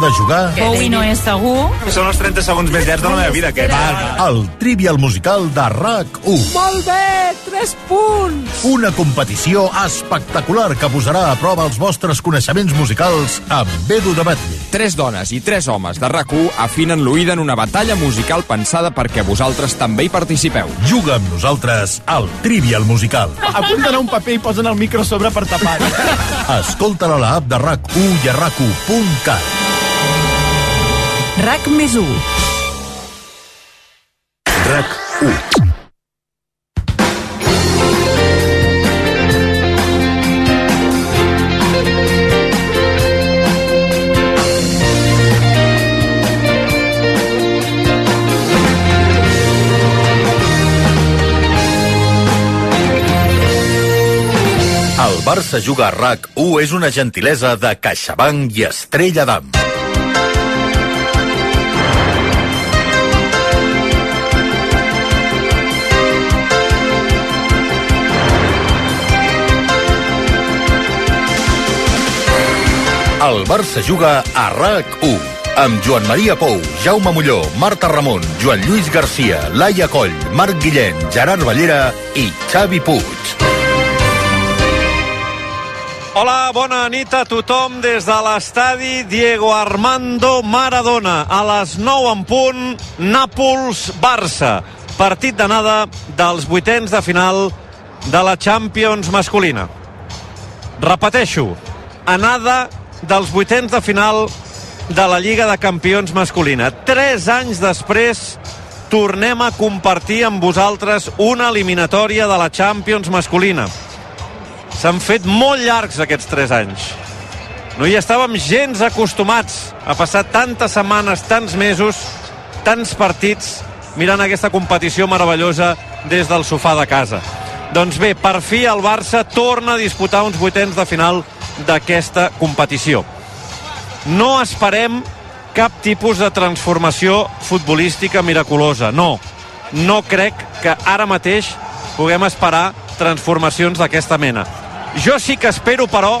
de jugar Bowie no és segur. Són els 30 segons més llargs de la meva vida, que va. al Trivial Musical de RAC1. Molt bé, 3 punts! Una competició espectacular que posarà a prova els vostres coneixements musicals amb Edu de Batlle. Tres dones i tres homes de rac afinen l'oïda en una batalla musical pensada perquè vosaltres també hi participeu. Juga amb nosaltres al Trivial Musical. Apunten a un paper i posen el micro sobre per tapar. Escolta-la a l'app de RAC1 i a rac1.cat. RAC més 1. RAC1. El Barça juga a RAC1 és una gentilesa de CaixaBank i Estrella d'Am. El Barça juga a RAC1 amb Joan Maria Pou, Jaume Molló, Marta Ramon, Joan Lluís Garcia, Laia Coll, Marc Guillem, Gerard Ballera i Xavi Puig. Hola, bona nit a tothom des de l'estadi Diego Armando Maradona. A les 9 en punt, Nàpols-Barça. Partit d'anada dels vuitens de final de la Champions masculina. Repeteixo, anada dels vuitens de final de la Lliga de Campions masculina. Tres anys després tornem a compartir amb vosaltres una eliminatòria de la Champions masculina. S'han fet molt llargs aquests 3 anys. No hi estàvem gens acostumats a passar tantes setmanes, tants mesos, tants partits mirant aquesta competició meravellosa des del sofà de casa. Doncs bé, per fi el Barça torna a disputar uns vuitens de final d'aquesta competició. No esperem cap tipus de transformació futbolística miraculosa, no. No crec que ara mateix puguem esperar transformacions d'aquesta mena. Jo sí que espero, però,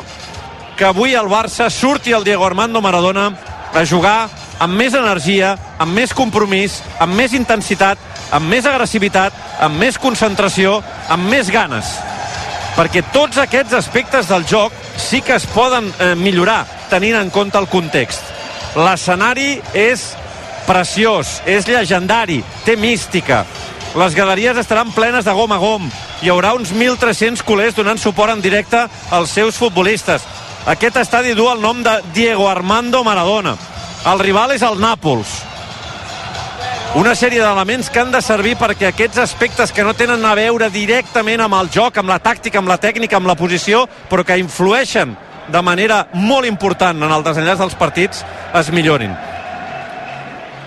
que avui el Barça surti el Diego Armando Maradona a jugar amb més energia, amb més compromís, amb més intensitat, amb més agressivitat, amb més concentració, amb més ganes. Perquè tots aquests aspectes del joc sí que es poden eh, millorar tenint en compte el context. L'escenari és preciós, és llegendari, té mística. Les galeries estaran plenes de gom a gom. Hi haurà uns 1.300 culers donant suport en directe als seus futbolistes. Aquest estadi du el nom de Diego Armando Maradona. El rival és el Nàpols. Una sèrie d'elements que han de servir perquè aquests aspectes que no tenen a veure directament amb el joc, amb la tàctica, amb la tècnica, amb la posició, però que influeixen de manera molt important en el desenllaç dels partits, es millorin.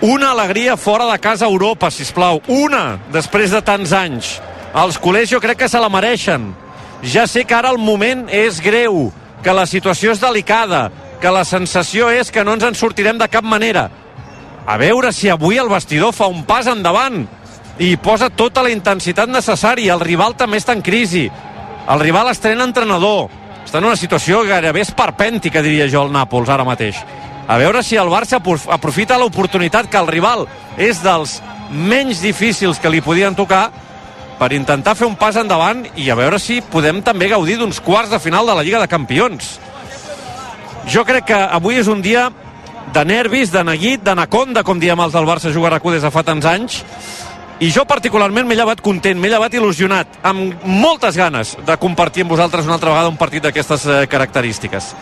Una alegria fora de casa Europa, si plau. Una, després de tants anys. Els culers jo crec que se la mereixen. Ja sé que ara el moment és greu, que la situació és delicada, que la sensació és que no ens en sortirem de cap manera. A veure si avui el vestidor fa un pas endavant i posa tota la intensitat necessària. El rival també està en crisi. El rival estrena entrenador. Està en una situació gairebé esperpèntica, diria jo, el Nàpols, ara mateix. A veure si el Barça aprofita l'oportunitat que el rival és dels menys difícils que li podien tocar per intentar fer un pas endavant i a veure si podem també gaudir d'uns quarts de final de la Lliga de Campions. Jo crec que avui és un dia de nervis, de neguit, d'anaconda, com diem els del Barça jugar a des de fa tants anys, i jo particularment m'he llevat content, m'he llevat il·lusionat, amb moltes ganes de compartir amb vosaltres una altra vegada un partit d'aquestes eh, característiques.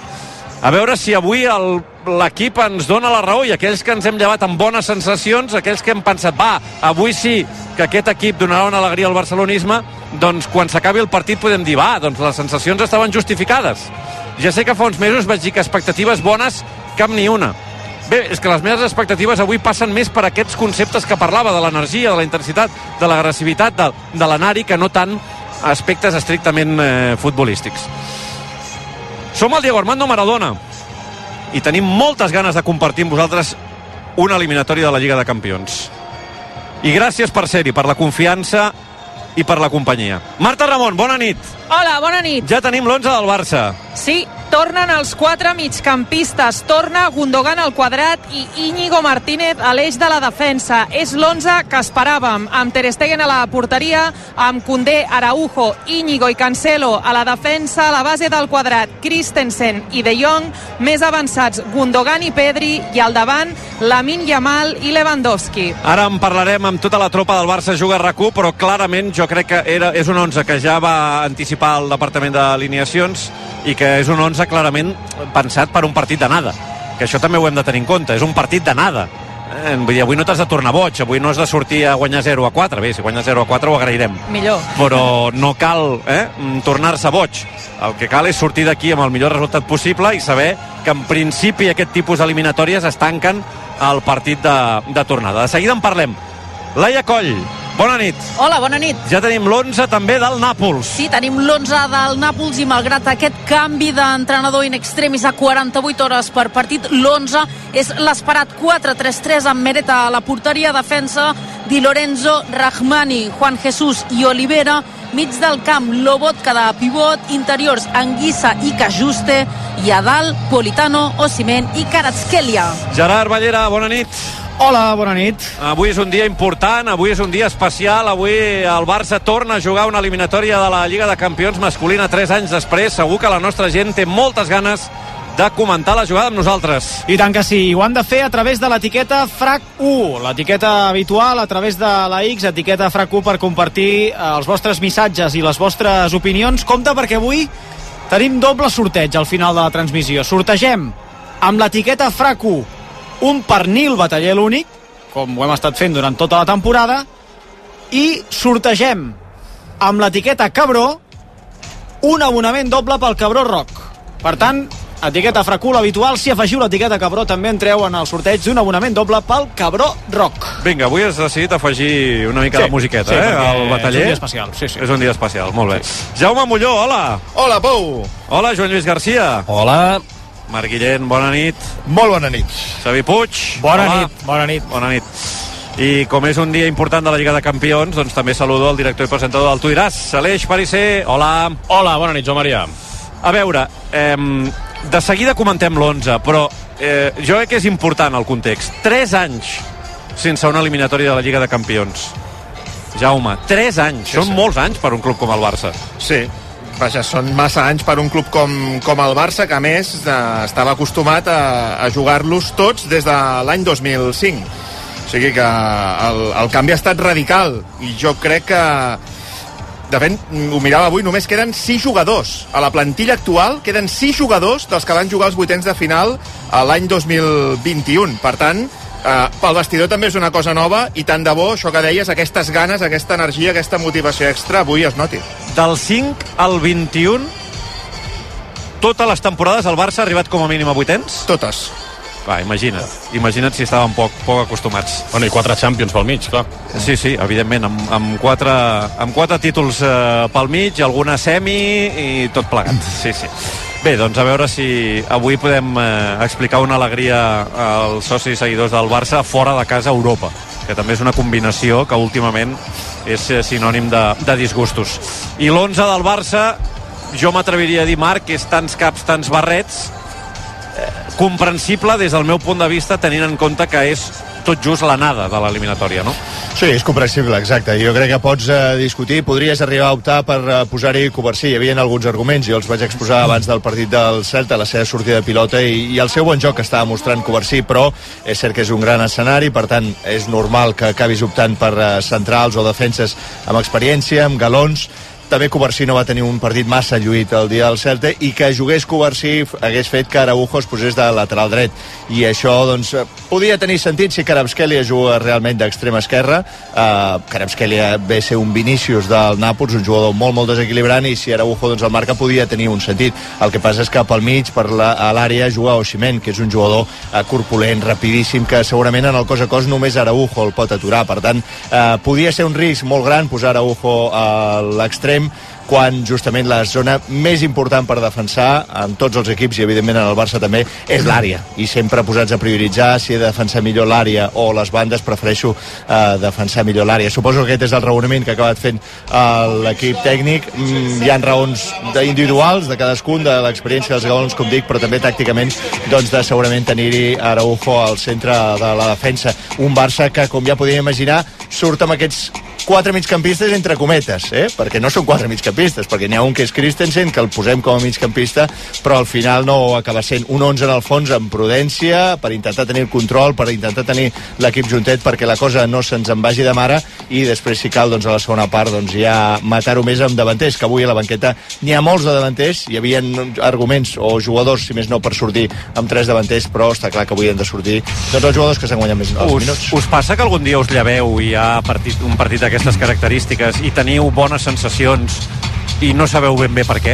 A veure si avui l'equip ens dona la raó i aquells que ens hem llevat amb bones sensacions, aquells que hem pensat, va, avui sí que aquest equip donarà una alegria al barcelonisme, doncs quan s'acabi el partit podem dir, va, doncs les sensacions estaven justificades. Ja sé que fa uns mesos vaig dir que expectatives bones, cap ni una. Bé, és que les meves expectatives avui passen més per aquests conceptes que parlava, de l'energia, de la intensitat, de l'agressivitat, de, de l'anar-hi, que no tant aspectes estrictament eh, futbolístics. Som el Diego Armando Maradona i tenim moltes ganes de compartir amb vosaltres una eliminatòria de la Lliga de Campions. I gràcies per ser-hi, per la confiança i per la companyia. Marta Ramon, bona nit. Hola, bona nit. Ja tenim l'11 del Barça. Sí, Tornen els quatre migcampistes, torna Gundogan al quadrat i Íñigo Martínez a l'eix de la defensa. És l'11 que esperàvem, amb Ter Stegen a la porteria, amb Condé, Araujo, Íñigo i Cancelo a la defensa, a la base del quadrat, Christensen i De Jong, més avançats Gundogan i Pedri, i al davant Lamin Yamal i Lewandowski. Ara en parlarem amb tota la tropa del Barça Juga rac però clarament jo crec que era, és un 11 que ja va anticipar el Departament d'Alineacions i que és un 11 clarament pensat per un partit d'anada que això també ho hem de tenir en compte, és un partit d'anada eh? vull dir, avui no t'has de tornar boig avui no has de sortir a guanyar 0 a 4 bé, si guanyes 0 a 4 ho agrairem Millor. però no cal eh, tornar-se boig el que cal és sortir d'aquí amb el millor resultat possible i saber que en principi aquest tipus d'eliminatòries es tanquen al partit de, de tornada. De seguida en parlem. Laia Coll, bona nit. Hola, bona nit. Ja tenim l'11 també del Nàpols. Sí, tenim l'11 del Nàpols i malgrat aquest canvi d'entrenador in extremis a 48 hores per partit, l'11 és l'esperat 4-3-3 amb Mereta a la porteria, defensa Di Lorenzo, Rahmani, Juan Jesús i Olivera, mig del camp Lobotka de pivot, interiors Anguissa i Cajuste i a dalt Politano, Osimen i Karatskelia. Gerard Ballera, bona nit. Hola, bona nit. Avui és un dia important, avui és un dia especial, avui el Barça torna a jugar una eliminatòria de la Lliga de Campions masculina 3 anys després. Segur que la nostra gent té moltes ganes de comentar la jugada amb nosaltres. I tant que sí, ho han de fer a través de l'etiqueta FRAC1, l'etiqueta habitual a través de la X, etiqueta FRAC1 per compartir eh, els vostres missatges i les vostres opinions. Compte perquè avui tenim doble sorteig al final de la transmissió. Sortegem amb l'etiqueta FRAC1 un pernil bataller únic, com ho hem estat fent durant tota la temporada, i sortegem amb l'etiqueta Cabró un abonament doble pel Cabró Rock. Per tant, etiqueta Fracul habitual, si afegiu l'etiqueta Cabró també entreu en el sorteig d'un abonament doble pel Cabró Rock. Vinga, avui has decidit afegir una mica Sí, de musiqueta, sí, eh? Al bataller. és un dia especial, sí, sí. És un dia especial, molt bé. Jaume Molló, hola. Hola, Pou. Hola, Joan Lluís Garcia. Hola. Marc Guillén, bona nit. Molt bona nit. Xavi Puig. Bona hola. nit, bona nit. Bona nit. I com és un dia important de la Lliga de Campions, doncs també saludo el director i presentador del Tuiràs, Aleix Parisser. Hola. Hola, bona nit, Joan Maria. A veure, eh, de seguida comentem l'11, però eh, jo crec que és important el context. 3 anys sense una eliminatòria de la Lliga de Campions. Jaume, 3 anys. Sí, Són sí. molts anys per un club com el Barça. Sí, vaja, són massa anys per un club com, com el Barça, que a més eh, estava acostumat a, a jugar-los tots des de l'any 2005. O sigui que el, el canvi ha estat radical i jo crec que de fet, ho mirava avui, només queden 6 jugadors. A la plantilla actual queden 6 jugadors dels que van jugar els vuitens de final l'any 2021. Per tant, pel vestidor també és una cosa nova i tant de bo, això que deies, aquestes ganes, aquesta energia, aquesta motivació extra avui es noti. Del 5 al 21, totes les temporades el Barça ha arribat com a mínim a vuitens? Totes. Va, imagina't. Imagina't si estàvem poc, poc acostumats. Bueno, i quatre Champions pel mig, clar. Sí, sí, evidentment, amb, amb, quatre, amb quatre títols eh, pel mig, alguna semi i tot plegat. Sí, sí. Bé, doncs a veure si avui podem eh, explicar una alegria als socis i seguidors del Barça fora de casa a Europa, que també és una combinació que últimament és eh, sinònim de, de disgustos. I l'11 del Barça, jo m'atreviria a dir, Marc, és tants caps, tants barrets, comprensible des del meu punt de vista tenint en compte que és tot just l'anada de l'eliminatòria, no? Sí, és comprensible, exacte. Jo crec que pots eh, discutir, podries arribar a optar per eh, posar-hi Covarsí. Hi havia alguns arguments, jo els vaig exposar abans del partit del Celta, la seva sortida de pilota i, i el seu bon joc que estava mostrant Covarsí, però és cert que és un gran escenari, per tant és normal que acabis optant per eh, centrals o defenses amb experiència, amb galons, també Covarsí no va tenir un partit massa lluit el dia del Celta i que jugués Covarsí hagués fet que Araujo es posés de lateral dret. I això doncs eh, podia tenir sentit si Karabskelia juga realment d'extrema esquerra. Uh, Karabskelia ve a ser un Vinícius del Nàpols, un jugador molt molt desequilibrant i si Araujo doncs el marca podia tenir un sentit. El que passa és que pel mig per l'àrea juga Oximen que és un jugador uh, corpulent, rapidíssim que segurament en el cos a cos només Araujo el pot aturar, per tant uh, podia ser un risc molt gran posar Araujo a l'extrem quan justament la zona més important per defensar en tots els equips i evidentment en el Barça també és l'àrea. I sempre posats a prioritzar si he de defensar millor l'àrea o les bandes prefereixo eh, defensar millor l'àrea. Suposo que aquest és el raonament que ha acabat fent eh, l'equip tècnic. Mm, hi ha raons individuals de cadascun de l'experiència dels galons com dic però també tàcticament doncs de segurament tenir-hi Araujo al centre de la defensa. Un Barça que com ja podíem imaginar surt amb aquests quatre migcampistes entre cometes, eh? perquè no són quatre migcampistes, perquè n'hi ha un que és Christensen, que el posem com a migcampista, però al final no acaba sent un 11 en el fons amb prudència, per intentar tenir el control, per intentar tenir l'equip juntet, perquè la cosa no se'ns en vagi de mare, i després, si cal, doncs a la segona part, doncs ja matar-ho més amb davanters, que avui a la banqueta n'hi ha molts de davanters, hi havia arguments o jugadors, si més no, per sortir amb tres davanters, però està clar que avui han de sortir tots els jugadors que s'han guanyat més els Us, minuts. us passa que algun dia us lleveu i hi ha partit, un partit d'aquestes característiques i teniu bones sensacions i no sabeu ben bé per què?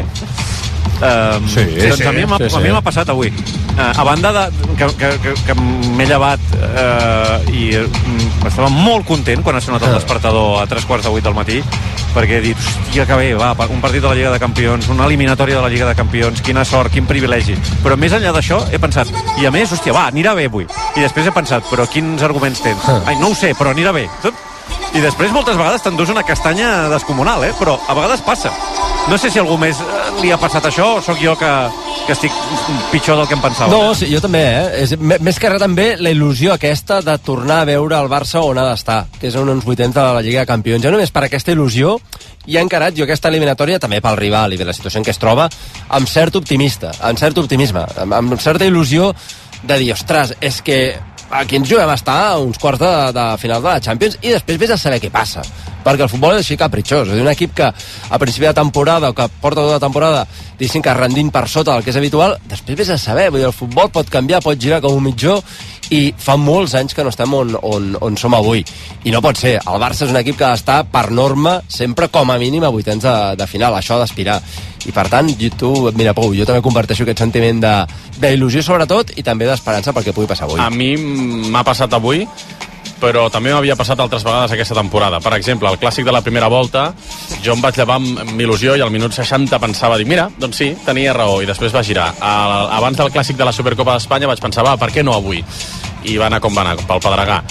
Um, Sí, doncs sí, a mi m'ha sí, sí. passat avui uh, a banda de, que, que, que, que m'he llevat uh, i mm, estava molt content quan ha sonat el despertador a tres quarts de vuit del matí perquè he dit, hòstia, que bé, va, un partit de la Lliga de Campions, una eliminatòria de la Lliga de Campions, quina sort, quin privilegi. Però més enllà d'això, he pensat, i a més, hòstia, va, anirà bé avui. I després he pensat, però quins arguments tens? Ai, no ho sé, però anirà bé. Tot... I després moltes vegades t'endús una castanya descomunal, eh? Però a vegades passa. No sé si algú més eh, li ha passat això o sóc jo que, que estic pitjor del que em pensava. No, sí, jo també, eh? És, més que res també la il·lusió aquesta de tornar a veure el Barça on ha d'estar, que és en uns vuitens de la Lliga de Campions. Ja només per aquesta il·lusió hi ha encarat jo aquesta eliminatòria també pel rival i de la situació en què es troba amb cert optimista, amb cert optimisme, amb, amb certa il·lusió de dir, ostres, és que aquí ens juguem a estar uns quarts de, de final de la Champions i després vés a saber què passa perquè el futbol és així capritxós. És un equip que a principi de temporada o que porta tota la temporada diguéssim que rendint per sota del que és habitual després vés a saber, vull dir, el futbol pot canviar pot girar com un mitjó i fa molts anys que no estem on, on, on som avui. I no pot ser, el Barça és un equip que d'estar per norma sempre com a mínim a vuitens de, de final, això ha d'aspirar. I per tant, tu, mira Pou, jo també comparteixo aquest sentiment d'il·lusió sobretot i també d'esperança pel que pugui passar avui. A mi m'ha passat avui, però també m'havia passat altres vegades aquesta temporada. Per exemple, el clàssic de la primera volta, jo em vaig llevar amb, il·lusió i al minut 60 pensava, dic, mira, doncs sí, tenia raó, i després va girar. Abans del clàssic de la Supercopa d'Espanya vaig pensar, va, per què no avui? I va anar com va anar, pel Pedregà.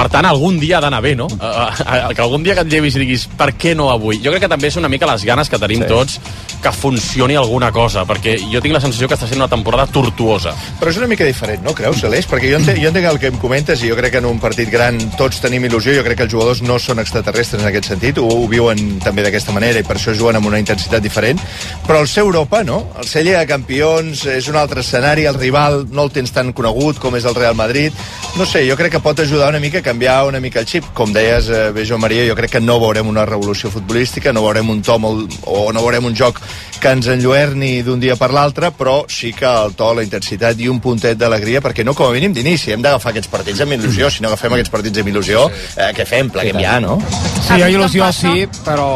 Per tant, algun dia ha d'anar bé, no? Uh, que algun dia que et llevis i diguis, per què no avui? Jo crec que també és una mica les ganes que tenim sí. tots que funcioni alguna cosa, perquè jo tinc la sensació que està sent una temporada tortuosa. Però és una mica diferent, no creus, Aleix? Perquè jo entenc, jo entenc el que em comentes i jo crec que en un partit gran tots tenim il·lusió. Jo crec que els jugadors no són extraterrestres en aquest sentit, ho, ho viuen també d'aquesta manera i per això juguen amb una intensitat diferent. Però el ser Europa, no? El ser Lliga de Campions és un altre escenari, el rival no el tens tan conegut com és el Real Madrid. No sé, jo crec que pot ajudar una mica a canviar una mica el xip. Com deies, eh, bé, Joan Maria, jo crec que no veurem una revolució futbolística, no veurem un to molt, o no veurem un joc que ens enlluerni d'un dia per l'altre, però sí que el to, la intensitat i un puntet d'alegria, perquè no com a mínim d'inici, hem d'agafar aquests partits amb il·lusió, si no agafem aquests partits amb il·lusió, eh, què fem? Pleguem ja, no? Sí, il·lusió sí, però,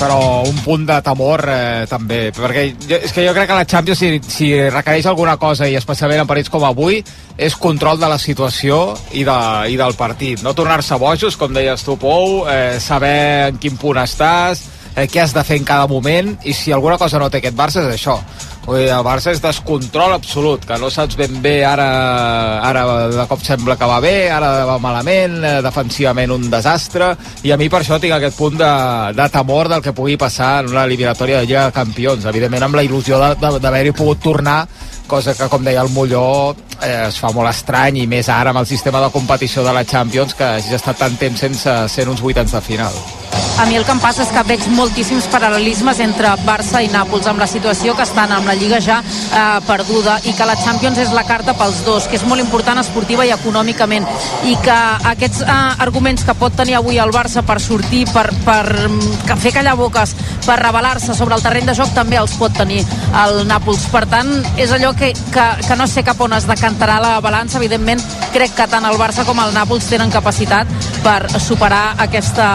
però un punt de temor eh, també, perquè jo, és que jo crec que la Champions si, si requereix alguna cosa i especialment en partits com avui és control de la situació i, de, i del partit, no tornar-se bojos com deies tu Pou, eh, saber en quin punt estàs eh, què has de fer en cada moment i si alguna cosa no té aquest Barça és això Vull dir, el Barça és descontrol absolut, que no saps ben bé ara, ara de cop sembla que va bé, ara va malament, eh, defensivament un desastre, i a mi per això tinc aquest punt de, de temor del que pugui passar en una eliminatòria de Lliga de Campions, evidentment amb la il·lusió d'haver-hi pogut tornar cosa que, com deia el Molló, eh, es fa molt estrany, i més ara amb el sistema de competició de la Champions, que hagi estat tant temps sense ser uns vuitens de final. A mi el que em passa és que veig moltíssims paral·lelismes entre Barça i Nàpols amb la situació que estan amb la Lliga ja eh, perduda i que la Champions és la carta pels dos, que és molt important esportiva i econòmicament i que aquests eh, arguments que pot tenir avui el Barça per sortir, per, per que fer callar boques, per rebel·lar-se sobre el terreny de joc també els pot tenir el Nàpols. Per tant, és allò que, que, que no sé cap on es decantarà la balança. Evidentment, crec que tant el Barça com el Nàpols tenen capacitat per superar aquesta,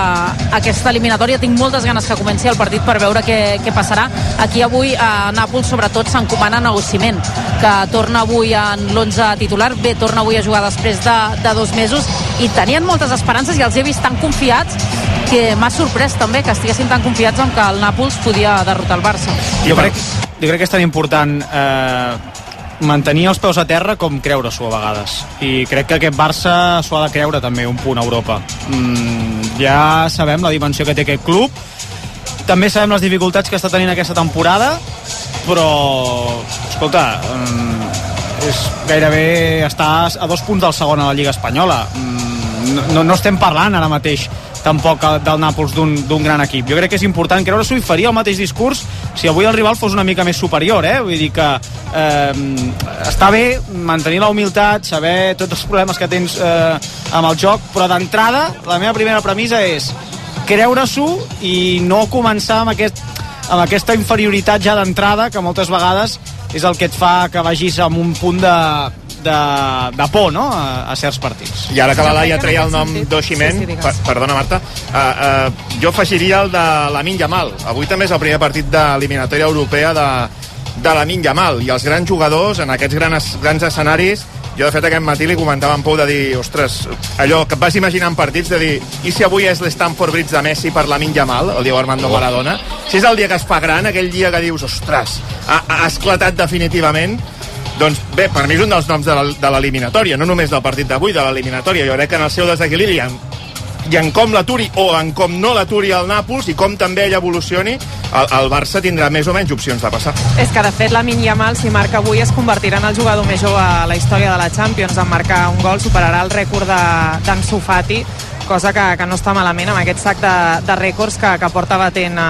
aquesta eliminatòria. Tinc moltes ganes que comenci el partit per veure què, què passarà. Aquí avui a Nàpols sobretot s'encomanen a que torna avui en l'11 titular. Bé, torna avui a jugar després de, de dos mesos i tenien moltes esperances i els he vist tan confiats que m'ha sorprès també que estiguessin tan confiats en que el Nàpols podia derrotar el Barça. Jo crec, jo crec que és tan important eh, mantenir els peus a terra com creure-s'ho a vegades. I crec que aquest Barça s'ho ha de creure també un punt a Europa. Mm, ja sabem la dimensió que té aquest club. També sabem les dificultats que està tenint aquesta temporada però escolta mm, és gairebé està a dos punts del segon a la Lliga Espanyola. Mm, no, no estem parlant ara mateix tampoc del Nàpols d'un gran equip. Jo crec que és important creure-s'ho i faria el mateix discurs si avui el rival fos una mica més superior, eh? Vull dir que eh, està bé mantenir la humilitat, saber tots els problemes que tens eh, amb el joc, però d'entrada la meva primera premissa és creure-s'ho i no començar amb, aquest, amb aquesta inferioritat ja d'entrada que moltes vegades és el que et fa que vagis amb un punt de, de, de por no? a, a certs partits. I ara que la Laia treia el nom d'Oximent, Sí, sí, per, perdona Marta, uh, uh, jo afegiria el de Lamin Yamal. Avui també és el primer partit d'eliminatòria europea de, de Lamin Yamal. I els grans jugadors en aquests grans, grans escenaris jo de fet aquest matí li comentava en Pou de dir ostres, allò que et vas imaginar en partits de dir, i si avui és l'Stanford Bridge de Messi per Lamin Yamal, el Diego Armando Maradona si és el dia que es fa gran, aquell dia que dius ostres, ha, ha esclatat definitivament doncs bé, per mi és un dels noms de de l'eliminatòria, no només del partit d'avui, de l'eliminatòria. Jo crec que en el seu desequilibri en, i en com l'aturi o en com no l'aturi el Nàpols i com també ell evolucioni, el, el Barça tindrà més o menys opcions de passar. És que, de fet, la Yamal, si marca avui, es convertirà en el jugador més jove a la història de la Champions. En marcar un gol superarà el rècord de- d'Ansu Fati, cosa que, que no està malament amb aquest sac de, de rècords que, que porta batent a,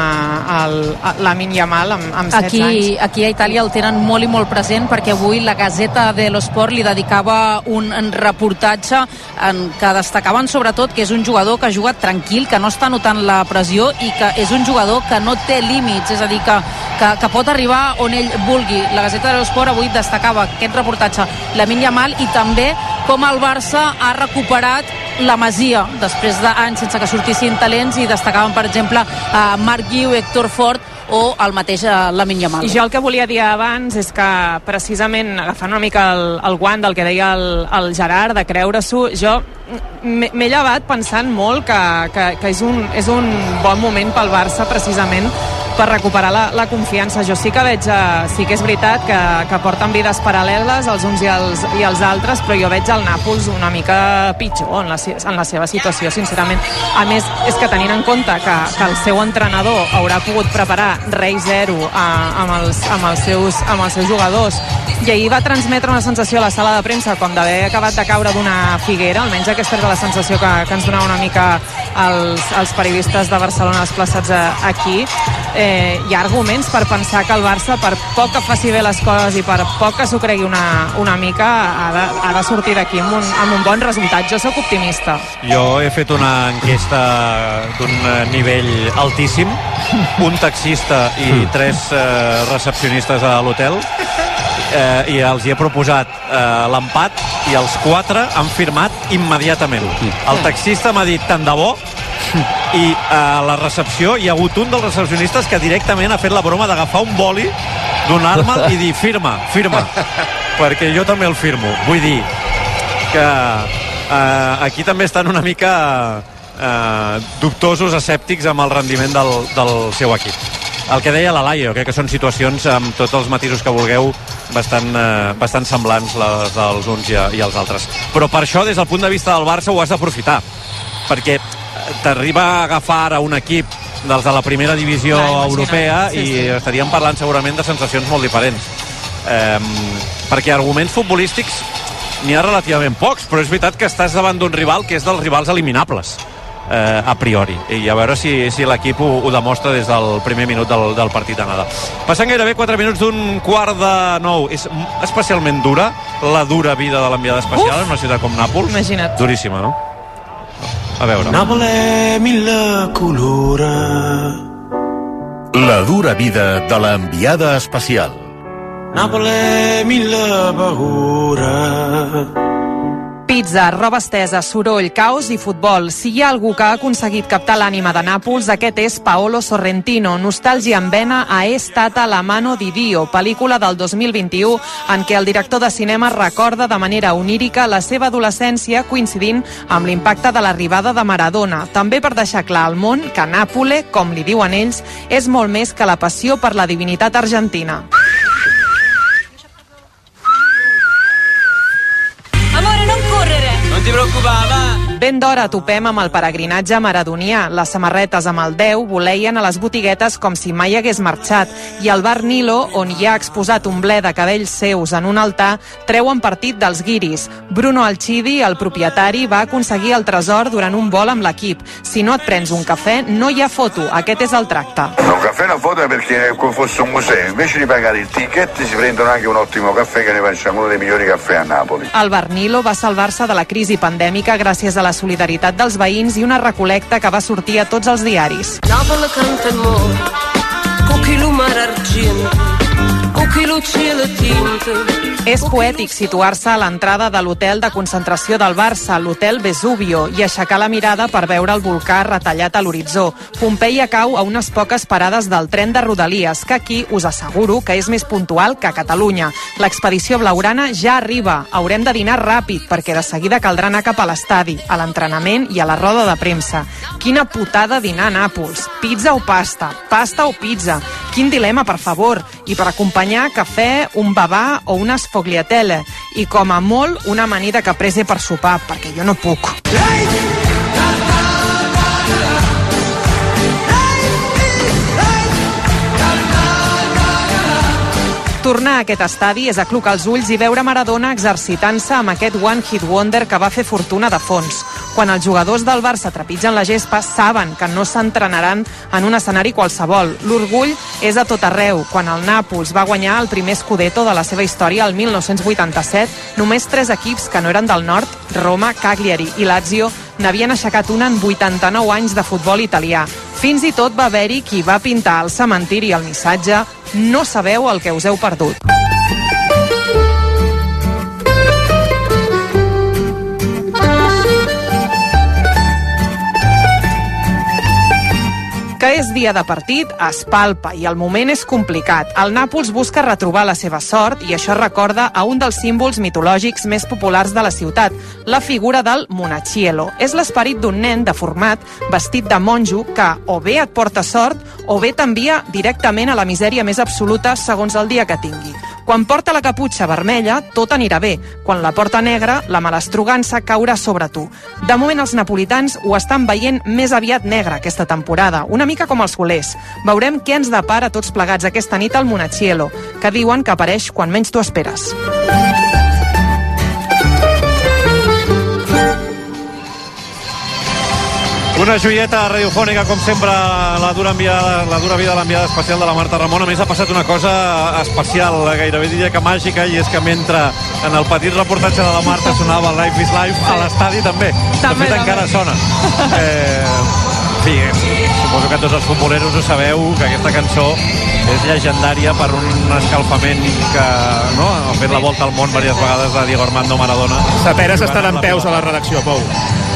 el, a, la Yamal amb, amb 16 Aquí, anys. aquí a Itàlia el tenen molt i molt present perquè avui la Gazeta dello Sport li dedicava un, reportatge en què destacaven sobretot que és un jugador que ha jugat tranquil, que no està notant la pressió i que és un jugador que no té límits, és a dir, que, que, que pot arribar on ell vulgui. La Gazeta dello Sport avui destacava aquest reportatge, la Yamal i també com el Barça ha recuperat la Masia després d'anys sense que sortissin talents i destacaven, per exemple, a Marc Guiu, Héctor Fort o el mateix eh, Lamin Yamal. Jo el que volia dir abans és que precisament agafant una mica el, el guant del que deia el, el Gerard de creure-s'ho, jo m'he llevat pensant molt que, que, que és, un, és un bon moment pel Barça precisament per recuperar la, la confiança. Jo sí que veig, eh, sí que és veritat que, que porten vides paral·leles els uns i els, i els altres, però jo veig el Nàpols una mica pitjor en la, en la seva situació, sincerament. A més, és que tenint en compte que, que el seu entrenador haurà pogut preparar rei zero eh, amb, els, amb, els seus, amb els seus jugadors i ahir va transmetre una sensació a la sala de premsa com d'haver acabat de caure d'una figuera, almenys aquesta era la sensació que, que ens donava una mica els, els periodistes de Barcelona desplaçats a, aquí. Eh, hi ha arguments per pensar que el Barça, per poc que faci bé les coses i per poc que s'ho cregui una, una mica, ha de, ha de sortir d'aquí amb, un, amb un bon resultat. Jo sóc optimista. Jo he fet una enquesta d'un eh, nivell altíssim, un taxista i tres eh, recepcionistes a l'hotel, eh, i els hi he proposat eh, l'empat i els quatre han firmat immediatament. El taxista m'ha dit tant de bo i a la recepció hi ha hagut un dels recepcionistes que directament ha fet la broma d'agafar un boli donar-me'l i dir firma, firma perquè jo també el firmo vull dir que eh, aquí també estan una mica eh, dubtosos, escèptics amb el rendiment del, del seu equip el que deia la Laia, crec que són situacions amb tots els matisos que vulgueu bastant, eh, bastant semblants les dels uns i, i els altres. Però per això, des del punt de vista del Barça, ho has d'aprofitar. Perquè t'arriba a agafar ara un equip dels de la primera divisió Clar, imagina't. europea Sí, i sí. estaríem parlant segurament de sensacions molt diferents. Eh, perquè arguments futbolístics n'hi ha relativament pocs, però és veritat que estàs davant d'un rival que és dels rivals eliminables eh, a priori i a veure si, si l'equip ho, ho demostra des del primer minut del, del partit d'anada passant gairebé 4 minuts d'un quart de nou és especialment dura la dura vida de l'enviada especial en una ciutat com Nàpols Imagina't. duríssima, no? A veure Napoli mille colore. La dura vida de l'enviada especial. Napoli mille paure. Pizza, roba estesa, soroll, caos i futbol. Si hi ha algú que ha aconseguit captar l'ànima de Nàpols, aquest és Paolo Sorrentino. Nostàlgia en vena a È stata la mano di Dio, pel·lícula del 2021 en què el director de cinema recorda de manera onírica la seva adolescència coincidint amb l'impacte de l'arribada de Maradona. També per deixar clar al món que Nàpole, com li diuen ells, és molt més que la passió per la divinitat argentina. Non ti preoccupare, va! Ben d'hora topem amb el peregrinatge maradonià. Les samarretes amb el 10 voleien a les botiguetes com si mai hagués marxat. I al bar Nilo, on hi ha exposat un ble de cabells seus en un altar, treuen partit dels guiris. Bruno Alcidi, el propietari, va aconseguir el tresor durant un vol amb l'equip. Si no et prens un cafè, no hi ha foto. Aquest és el tracte. Un caffè è una foto è perché è come fosse un museo, invece di pagare il ticket si prendono anche un ottimo caffè che ne facciamo uno dei migliori caffè a Napoli. El bar Nilo va salvar-se de la crisi pandèmica gràcies a la solidaritat dels veïns i una recolecta que va sortir a tots els diaris. Napoli canta amore, con chi lo És poètic situar-se a l'entrada de l'hotel de concentració del Barça, l'hotel Vesubio, i aixecar la mirada per veure el volcà retallat a l'horitzó. Pompeia cau a unes poques parades del tren de Rodalies, que aquí us asseguro que és més puntual que a Catalunya. L'expedició blaurana ja arriba. Haurem de dinar ràpid, perquè de seguida caldrà anar cap a l'estadi, a l'entrenament i a la roda de premsa. Quina putada dinar a Nàpols. Pizza o pasta? Pasta o pizza? Quin dilema, per favor. I per acompanyar, cafè, un babà o una sfogliatelle. I com a molt, una amanida caprese per sopar, perquè jo no puc. Tornar a aquest estadi és aclucar els ulls i veure Maradona exercitant-se amb aquest One Hit Wonder que va fer fortuna de fons. Quan els jugadors del Barça trepitgen la gespa, saben que no s'entrenaran en un escenari qualsevol. L'orgull és a tot arreu. Quan el Nàpols va guanyar el primer Scudetto de la seva història el 1987, només tres equips que no eren del nord, Roma, Cagliari i Lazio, n'havien aixecat una en 89 anys de futbol italià. Fins i tot va haver-hi qui va pintar al cementiri el missatge no sabeu el que us heu perdut. Que és dia de partit es palpa i el moment és complicat. El Nàpols busca retrobar la seva sort i això recorda a un dels símbols mitològics més populars de la ciutat, la figura del Monachielo. És l'esperit d'un nen deformat, vestit de monjo, que o bé et porta sort o bé t'envia directament a la misèria més absoluta segons el dia que tingui. Quan porta la caputxa vermella, tot anirà bé. Quan la porta negra, la malastrugança caurà sobre tu. De moment, els napolitans ho estan veient més aviat negre aquesta temporada, una mica com els culers. Veurem què ens depara tots plegats aquesta nit al Monachielo, que diuen que apareix quan menys t'ho esperes. Una joieta radiofònica, com sempre, la dura, enviada, la dura vida de l'enviada especial de la Marta Ramon. A més, ha passat una cosa especial, gairebé diria que màgica, i és que mentre en el petit reportatge de la Marta sonava Life is Life, a l'estadi també. També, de fet, encara també. sona. Eh, en fi, suposo que tots els futboleros ho sabeu, que aquesta cançó és llegendària per un escalfament que no, ha fet la volta al món diverses vegades de Diego Armando Maradona. Saperes estan en peus a la redacció, Pou.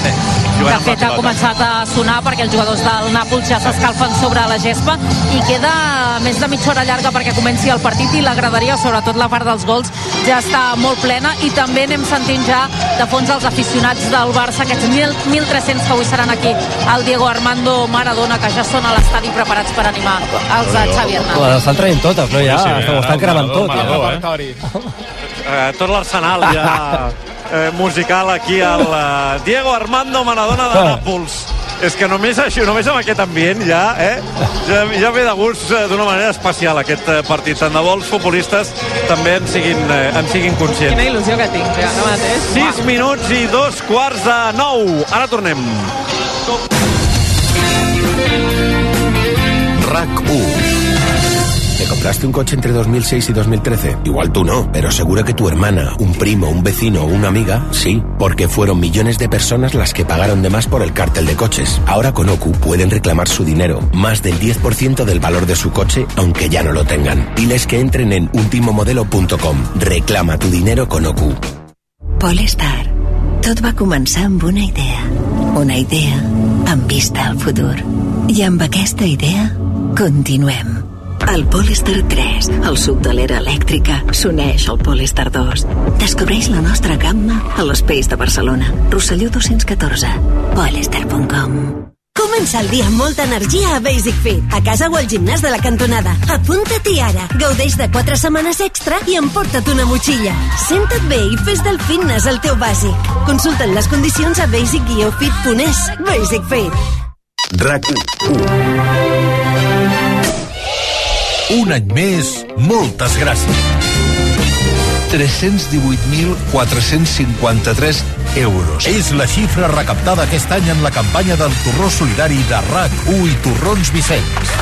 Sí, De fet, ha començat a sonar perquè els jugadors del Nàpols ja s'escalfen sobre la gespa i queda més de mitja hora llarga perquè comenci el partit i la graderia, sobretot la part dels gols, ja està molt plena i també anem sentint ja de fons els aficionats del Barça, aquests 1.000 1.300 que avui seran aquí, el Diego Armando Maradona, que ja són a l'estadi preparats per animar els de Xavi Hernández. Les estan traient totes, no? Ja, Sí, sí, ho estan cremant tot. Maradona, Ja. eh, tot l'arsenal ja eh, musical aquí al eh, Diego Armando Maradona de Nàpols. És que només això, només amb aquest ambient ja, eh, ja, ja ve de gust eh, d'una manera especial aquest eh, partit. Tant de bo els futbolistes també en siguin, eh, en siguin conscients. Quina il·lusió que tinc, ja, ara mateix. 6 minuts i dos quarts de 9 ara tornem. RAC 1 ¿Te compraste un coche entre 2006 y 2013? Igual tú no, pero seguro que tu hermana, un primo, un vecino o una amiga, sí, porque fueron millones de personas las que pagaron de más por el cártel de coches. Ahora con OCU pueden reclamar su dinero, más del 10% del valor de su coche, aunque ya no lo tengan. Diles que entren en ultimomodelo.com. Reclama tu dinero con OCU. Polestar. Tot va començar una idea. Una idea amb vista al futur. I amb aquesta idea continuem. El Polestar 3, el suc de l'era elèctrica, s'uneix al Polestar 2. Descobreix la nostra gamma a l'Espace de Barcelona. Rosselló 214. Polestar.com Comença el dia amb molta energia a Basic Fit, a casa o al gimnàs de la cantonada. Apunta-t'hi ara. Gaudeix de 4 setmanes extra i emporta't una motxilla. Senta't bé i fes del fitness el teu bàsic. Consulta't les condicions a basic-fit.es. Basic Fit. RAC 1. Un any més, moltes gràcies. 318.453 euros. És la xifra recaptada aquest any en la campanya del torró solidari de RAC1 i Torrons Vicenç.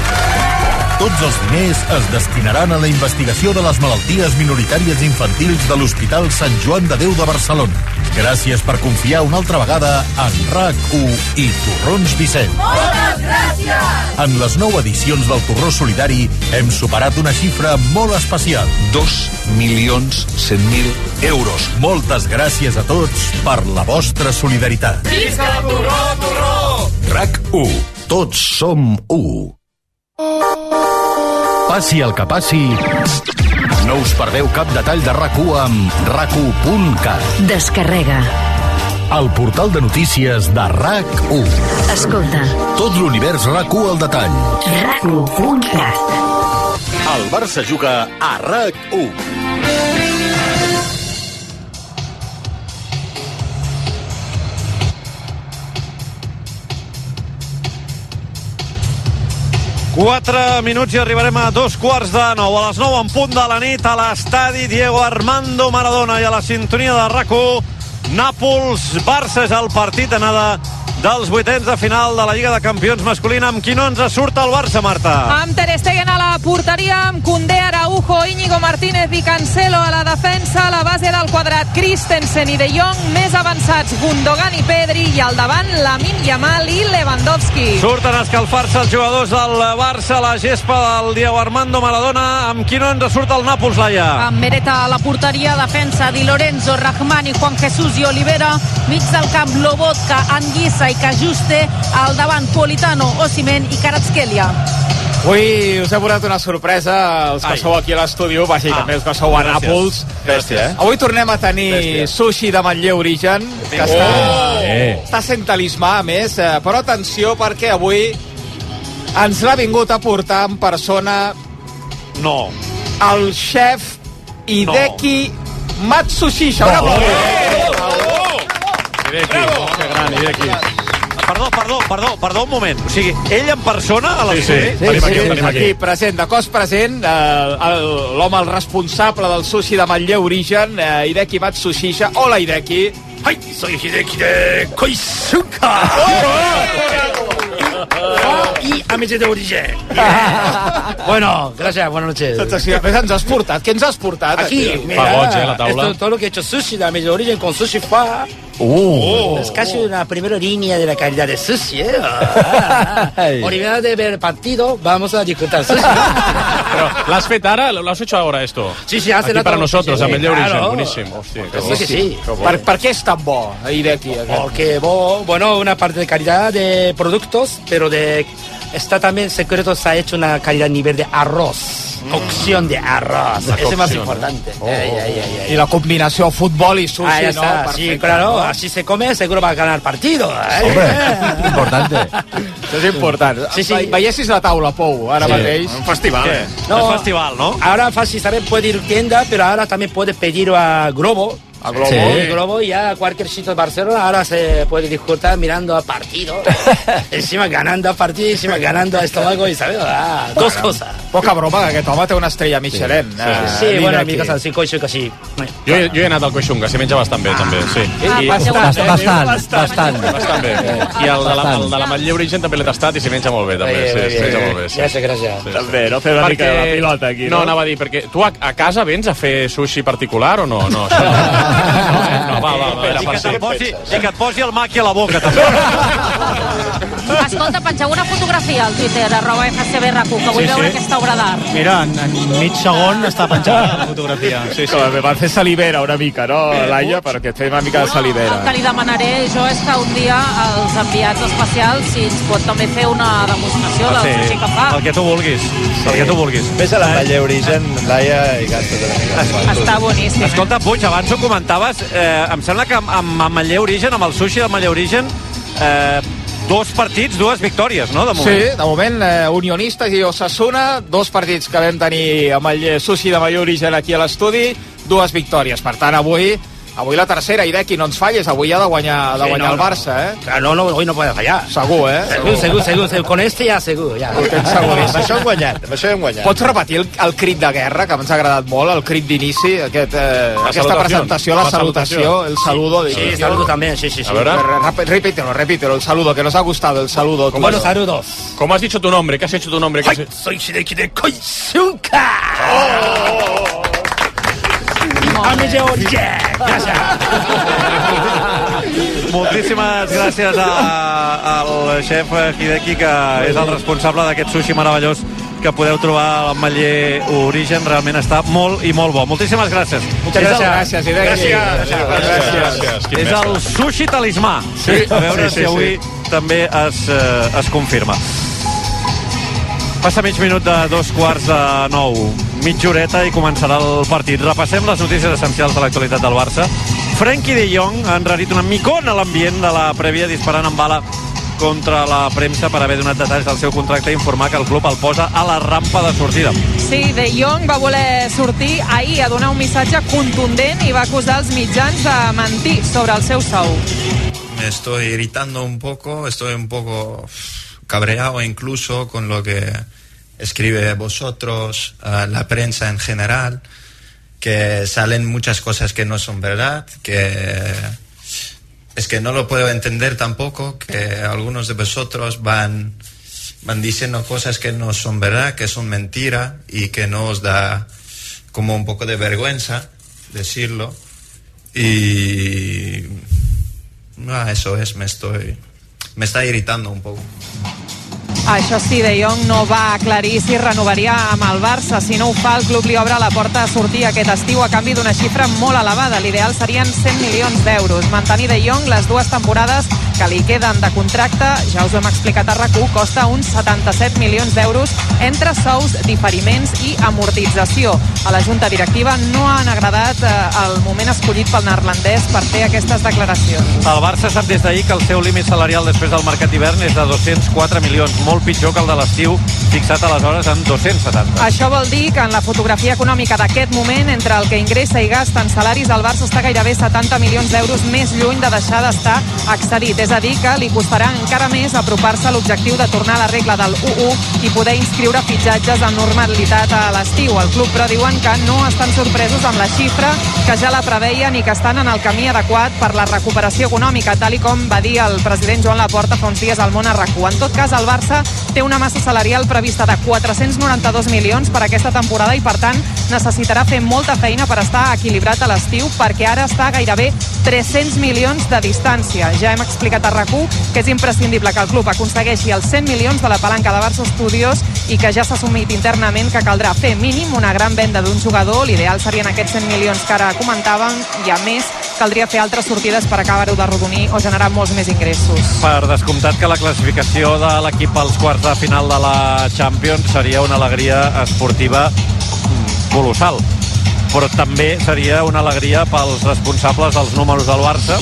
Tots els diners es destinaran a la investigació de les malalties minoritàries infantils de l'Hospital Sant Joan de Déu de Barcelona. Gràcies per confiar una altra vegada en RAC1 i Torrons Vicenç. Moltes gràcies! En les nou edicions del Torró Solidari hem superat una xifra molt especial. 2 milions 100.000 euros. Moltes gràcies a tots per la vostra solidaritat. Visca el torró, torró! RAC1. Tots som u. Passi el que passi, no us perdeu cap detall de RAC1 amb rac1.cat. Descarrega. El portal de notícies de RAC1. Escolta. Tot l'univers RAC1 al detall. RAC1.cat. El Barça juga a RAC1. Quatre minuts i arribarem a dos quarts de nou. A les nou en punt de la nit a l'estadi Diego Armando Maradona i a la sintonia de rac Nàpols-Barça és el partit d'anada dels vuitens de final de la Lliga de Campions masculina amb qui no ens surt el Barça, Marta. Amb Ter Stegen a la porteria, amb Koundé, Araujo, Íñigo Martínez i Cancelo a la defensa, a la base del quadrat Christensen i De Jong, més avançats Gundogan i Pedri i al davant Lamin Yamal i Lewandowski. Surten a escalfar-se els jugadors del Barça a la gespa del Diego Armando Maradona amb qui no ens surt el Nàpols, Laia. Amb Mereta a la porteria, defensa Di Lorenzo, Rahmani, Juan Jesús i Olivera, mig del camp Lobotka, Anguissa i Cajuste, al davant Politano, Osimen i Karatskelia. Avui us he posat una sorpresa, els que Ai. sou aquí a l'estudi, vaja, i Ah, també els que sou a gràcies. Nàpols. Gràcies, eh? Avui tornem a tenir Gràcies. sushi de Manlleu Origen, que Oh! està, Eh. està sent talismà, a més, eh, però atenció perquè avui ens l'ha vingut a portar en persona No. el xef Hideki Matsushisha. Un aplaudiment. Hideki, que gran, Hideki. Perdó, perdó, perdó, perdó un moment. O sigui, ell en persona a l'estudi? Sí, sí, sí, aquí, present, de cos present, eh, el- l'home, el responsable del sushi de Manlleu Origen, eh, Hideki Matsushisha. Hola, Hideki. Ai, soy Hideki de Koisuka. Y amici de origen. bueno, gracias, buenas noches. Sensació. A més, ens has portat. Què ens has portat? Aquí, mira, esto, todo lo que he hecho sushi de de origen con sushi fa. Uh. Es casi una primera línea de la calidad de sushi, ¿eh? Ah, ah. Olvidad de ver el partido, vamos a disfrutar sushi. Pero, ¿L'has fet ara? ¿Lo has hecho ahora esto? Sí, sí, hace Aquí para nosotros, Sí, a Manlleu Origen. claro. Buenísimo. Hostia, qué Eso bo. que sí. Qué bo. Per, per què és tan bo, aquest? Porque, bo- bueno, una parte de calidad de productos, pero de está también secreto, se ha hecho una calidad nivel de arroz. Cocción de arroz. La Eso es más importante. Oh, Ay, ay, ay, ay. I la combinació futbol i sushi, Ah, no? Sí, claro, no? así se come, seguro va a ganar partido. ¿eh? Importante. Això és important. Sí, sí. Ve- Veiessis la taula, Pou, ara Sí. mateix. Un festival, Què? eh? No, Ahora fácil saber puede ir tienda, pero ahora también puede pedir a Globo. A Globo. Sí. Globo y ya cualquier sitio de Barcelona ahora se puede disfrutar mirando a partido. encima ganando a partido, encima ganando a estómago y sabes, ah, dos cosas. Poca broma, que té una estrella Michelin. Sí, eh, sí, bueno, Hideki. mi casa sí, coixo que sí. Jo, he- jo he anat al Coixunga, s'hi menja bastant bé, també, sí. Ah, bastant, bastant, bastant, bastant, bastant bé. I el de la, el de la Manlleu Origen també l'he tastat i s'hi menja molt bé, també, Bé, sí, bé, s'hi menja molt bé. Sí. Gràcies, gràcies. Sí, També, no fem una mica de la pilota aquí, no? No, anava a dir, perquè tu a, a casa vens a fer sushi particular o no? No, això no. No, va, va, va. I que, te'n posi, I que et posi el maqui a la boca, també. Escolta, pengeu una fotografia al Twitter, arroba FCBRQ, que vull Sí, veure sí. aquesta obra d'art. Mira, en, en mig segon està penjada la fotografia. Sí, sí. Com, van fer salivera una mica, no, Laia? Perquè et feia una mica de El salivera. que li demanaré jo és que un dia els enviats especials si ens pot també fer una demostració del sushi que fa. el que tu vulguis. El que tu vulguis. Ves a l'Ametller Origen, Laia, i gasta't una mica. Està boníssim. eh? Escolta, Puig, abans ho comentaves, eh, em sembla que amb, amb Ametller Origen, amb el sushi d'Ametller Origen, eh, dos partits, dues victòries, no, de moment? Sí, de moment, eh, Unionistes i Osasuna, dos partits que vam tenir amb el Sushi de Major Origen aquí a l'estudi, dues victòries. Per tant, avui avui la tercera, i Dequi, no ens falles, avui ha de guanyar, de Sí, guanyar no, el. Barça, eh? Claro, no, no, hoy no puede fallar. Segur, eh? Segur, segur, segur, segur. Con este ja segur, ja. Ho tens seguríssim. Amb això hem guanyat, amb això hem guanyat. Pots repetir el, el crit de guerra, que ens ha agradat molt, el crit d'inici, aquest, eh, aquesta presentació, la, La salutació, salutació. el saludo. Sí, sí, saludo también, sí, sí, sí. Repítelo, repítelo, el saludo, que nos ha gustado el saludo. tuyo. Bueno, saludos. ¿Cómo has dicho tu nombre? ¿Qué has hecho tu nombre? ¿Qué has? Soy Shireki de Koizuka. Ametller Origen. Gràcies. Moltíssimes gràcies a- al xef Hideki, que és el responsable d'aquest sushi meravellós que podeu trobar a l'Ametller Origen. Realment està molt i molt bo. Moltíssimes gràcies. Muchas És el- gracias, Hideki. Gràcies. Gràcies. Gràcies. És el sushi talismà. Sí. A veure Sí, si sí, avui també es, eh, es confirma. Passa mig minut de dos quarts de nou. Mitja horeta i començarà el partit. Repassem les notícies essencials de l'actualitat del Barça. Frenkie de Jong ha enrarit una micona a l'ambient de la prèvia disparant amb bala contra la premsa per haver donat detalls del seu contracte i informar que el club el posa a la rampa de sortida. Sí, De Jong va voler sortir ahir a donar un missatge contundent i va acusar els mitjans de mentir sobre el seu sou. Me estoy irritando un poco, estoy un poco cabreado incluso con lo que escribe vosotros, eh, la prensa en general, que salen muchas cosas que no son verdad, que es que no lo puedo entender tampoco, que algunos de vosotros van, van diciendo cosas que no son verdad, que son mentira y que no os da como un poco de vergüenza decirlo. Y Ah, eso es, me estoy. Me está irritando un poco. Això sí, De Jong no va aclarir si renovaria amb el Barça. Si no ho fa, el club li obre la porta a sortir aquest estiu a canvi d'una xifra molt elevada. L'ideal serien 100 milions d'euros. Mantenir De Jong les dues temporades que li queden de contracte, ja us ho hem explicat a rac costa uns 77 milions d'euros entre sous, diferiments i amortització. A la junta directiva no han agradat eh, el moment escollit pel neerlandès per fer aquestes declaracions. El Barça sap des d'ahir que el seu límit salarial després del mercat d'hivern és de 204 milions, molt pitjor que el de l'estiu, fixat aleshores en 270. Això vol dir que en la fotografia econòmica d'aquest moment, entre el que ingressa i gasta en salaris, el Barça està gairebé 70 milions d'euros més lluny de deixar d'estar excedit. És a dir, que li costarà encara més apropar-se a l'objectiu de tornar a la regla del 1-1 i poder inscriure fitxatges amb normalitat a l'estiu. El club, però, diuen que no estan sorpresos amb la xifra, que ja la preveien i que estan en el camí adequat per la recuperació econòmica, tal i com va dir el president Joan Laporta fa uns dies al món a rac En tot cas, el Barça té una massa salarial prevista de 492 milions per aquesta temporada i, per tant, necessitarà fer molta feina per estar equilibrat a l'estiu perquè ara està gairebé 300 milions de distància. Ja hem explicat a rac que és imprescindible que el club aconsegueixi els 100 milions de la palanca de Barça Studios i que ja s'ha assumit internament que caldrà fer mínim una gran venda d'un jugador. L'ideal serien aquests 100 milions que ara comentàvem i, a més, caldria fer altres sortides per acabar-ho de rodonir o generar molts més ingressos. Per descomptat que la classificació de l'equip als quarts de final de la Champions seria una alegria esportiva mm, colossal però també seria una alegria pels responsables dels números del Barça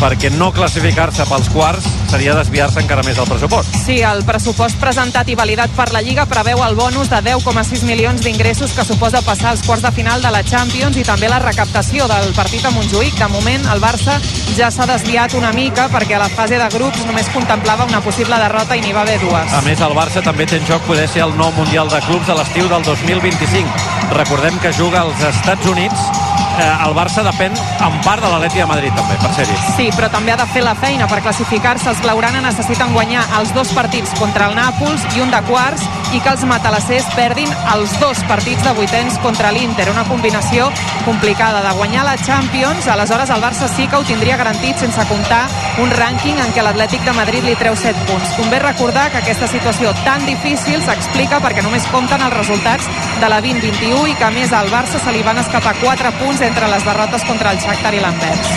perquè no classificar-se pels quarts seria desviar-se encara més del pressupost. Sí, el pressupost presentat i validat per la Lliga preveu el bonus de 10,6 milions d'ingressos que suposa passar als quarts de final de la Champions i també la recaptació del partit a Montjuïc. De moment, el Barça ja s'ha desviat una mica perquè a la fase de grups només contemplava una possible derrota i n'hi va haver dues. A més, el Barça també té en joc poder ser el nou Mundial de Clubs de l'estiu del 2025. Recordem que juga als Estats Units. Eh, el Barça depèn en part de l'Atleti de Madrid, també, per ser-hi. Sí, però també ha de fer la feina per classificar-se. Els Blaugrana necessiten guanyar els dos partits contra el Nàpols i un de quarts i que els matalassers perdin els dos partits de vuitens contra l'Inter. Una combinació complicada de guanyar la Champions, aleshores el Barça sí que ho tindria garantit sense comptar un rànquing en què l'Atlètic de Madrid li treu 7 punts. Convé recordar que aquesta situació tan difícil s'explica perquè només compten els resultats de la 2021 i que a més al Barça se li van escapar 4 punts entre les derrotes contra el Shakhtar i l'Anvers.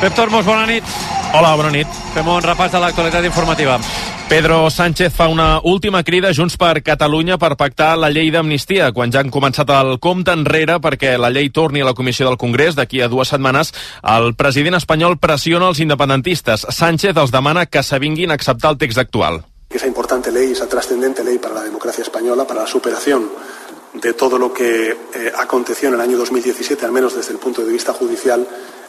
Pep Tormos, bona nit. Hola, bona nit. Fem un repàs de l'actualitat informativa. Pedro Sánchez fa una última crida Junts per Catalunya per pactar la llei d'amnistia, quan ja han començat el compte enrere perquè la llei torni a la comissió del Congrés d'aquí a dues setmanes. El president espanyol pressiona els independentistes. Sánchez els demana que s'avinguin a acceptar el text actual. Esa importante ley, esa trascendente ley para la democracia española, para la superación de todo lo que eh, aconteció en el año 2017, al menos desde el punto de vista judicial,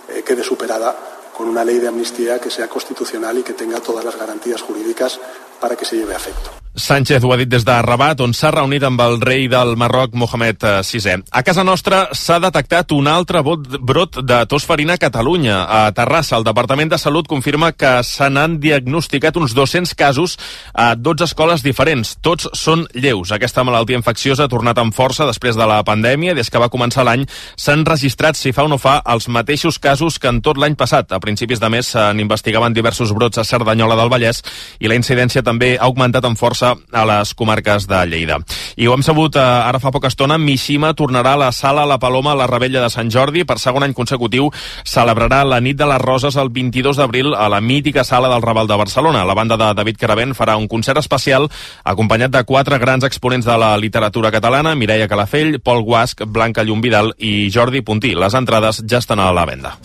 eh, quede superada con una ley de amnistía que sea constitucional y que tenga todas las garantías jurídicas para que se lleve a efecto. Sánchez ho ha dit des de Rabat, on s'ha reunit amb el rei del Marroc, Mohamed VI. A casa nostra s'ha detectat un altre brot de tos farina a Catalunya. A Terrassa, el Departament de Salut confirma que se n'han diagnosticat uns 200 casos a 12 escoles diferents. Tots són lleus. Aquesta malaltia infecciosa ha tornat amb força després de la pandèmia. Des que va començar l'any s'han registrat, si fa o no fa, els mateixos casos que en tot l'any passat. A principis de mes se'n investigaven diversos brots a Cerdanyola del Vallès i la incidència també ha augmentat amb força a les comarques de Lleida. I ho hem sabut eh, ara fa poca estona, Mishima tornarà a la sala La Paloma a la Rebella de Sant Jordi. Per segon any consecutiu celebrarà la nit de les Roses el 22 d'abril a la mítica sala del Raval de Barcelona. La banda de David Caravent farà un concert especial acompanyat de quatre grans exponents de la literatura catalana, Mireia Calafell, Pol Guasc, Blanca Llumvidal i Jordi Puntí. Les entrades ja estan a la venda.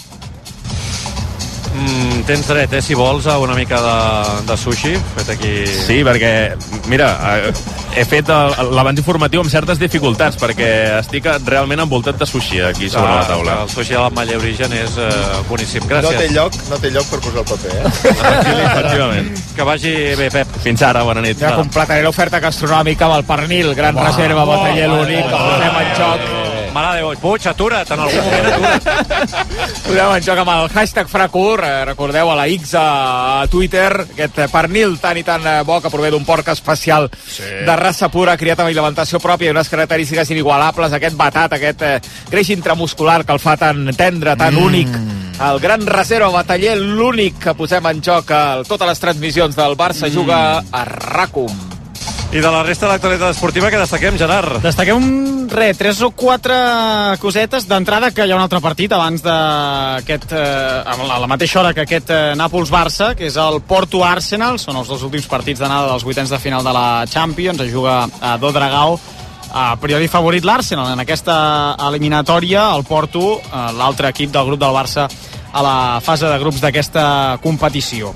Mm, tens dret, eh, si vols, a una mica de, de sushi fet aquí... Sí, perquè, mira, eh, he fet l'abans informatiu amb certes dificultats, perquè estic realment envoltat de sushi aquí sobre ah, la taula. El sushi de l'Ametlla Origen és eh, boníssim, gràcies. No té lloc, no té lloc per posar el paper, eh? Efectivament. Que vagi bé, Pep. Fins ara, bona nit. Ja completaré l'oferta gastronòmica amb el pernil, gran Uau. reserva, bataller l'únic, que posem en joc. Mare de Déu, Puig, atura't, en algun moment atura't. En joc amb el hashtag Fracur, eh, recordeu a la X a Twitter, aquest eh, pernil tan i tan eh, bo que prové d'un porc especial sí. de raça pura, criat amb alimentació pròpia i unes característiques inigualables, aquest batat, aquest eh, greix intramuscular que el fa tan tendre, tan mm. únic. El gran reserva bataller, l'únic que posem en joc a totes les transmissions del Barça mm. juga a Racum. I de la resta de l'actualitat esportiva que destaquem, Gerard? Destaquem un, re, tres o quatre cosetes d'entrada que hi ha un altre partit abans d'aquest, eh, a la, mateixa hora que aquest eh, Nàpols-Barça, que és el Porto-Arsenal, són els dos últims partits d'anada dels vuitens de final de la Champions, es juga a Dodragao, a priori favorit l'Arsenal en aquesta eliminatòria, el Porto, eh, l'altre equip del grup del Barça a la fase de grups d'aquesta competició.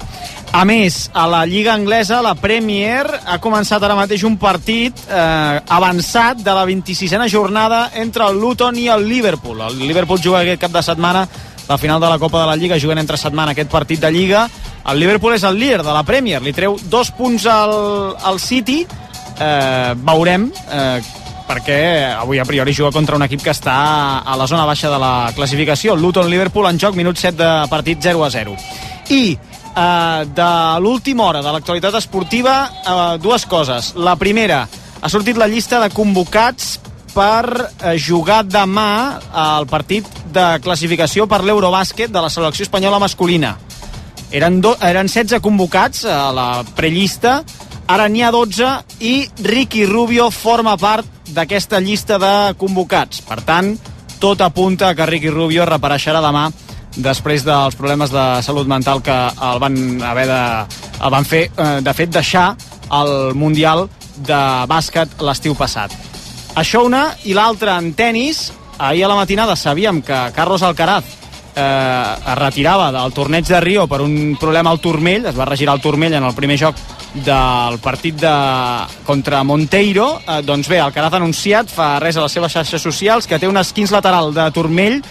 A més, a la Lliga Anglesa, la Premier, ha començat ara mateix un partit eh, avançat de la 26a jornada entre el Luton i el Liverpool. El Liverpool juga aquest cap de setmana la final de la Copa de la Lliga, juguen entre setmana aquest partit de Lliga. El Liverpool és el líder de la Premier, li treu dos punts al, al City. Eh, veurem eh, perquè avui a priori juga contra un equip que està a la zona baixa de la classificació. Luton-Liverpool en joc, minut 7 de partit 0 a 0. I eh, de l'última hora de l'actualitat esportiva, eh, dues coses. La primera, ha sortit la llista de convocats per eh, jugar demà al partit de classificació per l'Eurobàsquet de la selecció espanyola masculina. Eren, do, eren 16 convocats a la prellista, ara n'hi ha 12 i Ricky Rubio forma part d'aquesta llista de convocats. Per tant, tot apunta que Ricky Rubio reapareixerà demà després dels problemes de salut mental que el van haver de, el van fer, eh, de fet, deixar el Mundial de bàsquet l'estiu passat. Això una, i l'altra en tennis, ahir a la matinada sabíem que Carlos Alcaraz eh, es retirava del torneig de Rio per un problema al turmell, es va regirar el turmell en el primer joc del partit de, contra Monteiro, eh, doncs bé, Alcaraz ha anunciat fa res a les seves xarxes socials que té un esquins lateral de turmell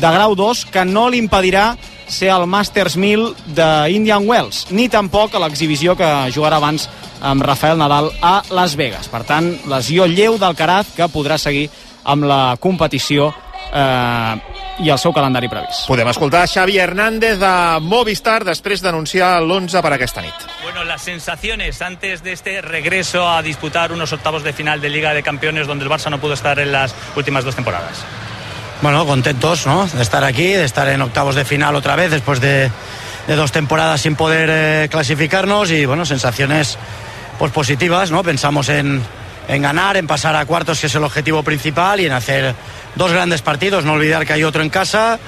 de grau 2 que no li impedirà ser el Masters 1000 d'Indian Wells, ni tampoc a l'exhibició que jugarà abans amb Rafael Nadal a Las Vegas. Per tant, lesió lleu del Caraz que podrà seguir amb la competició eh, i el seu calendari previst. Podem escoltar Xavi Hernández de Movistar després d'anunciar l'11 per aquesta nit. Bueno, las sensaciones antes de este regreso a disputar unos octavos de final de Liga de Campeones donde el Barça no pudo estar en las últimas dos temporadas. Bueno, contentos ¿no? de estar aquí, de estar en octavos de final otra vez después de, dos temporadas sin poder eh, clasificarnos y bueno, sensaciones pues positivas, ¿no? Pensamos en, en ganar, en pasar a cuartos, que es el objetivo principal, y en hacer dos grandes partidos, no olvidar que hay otro en casa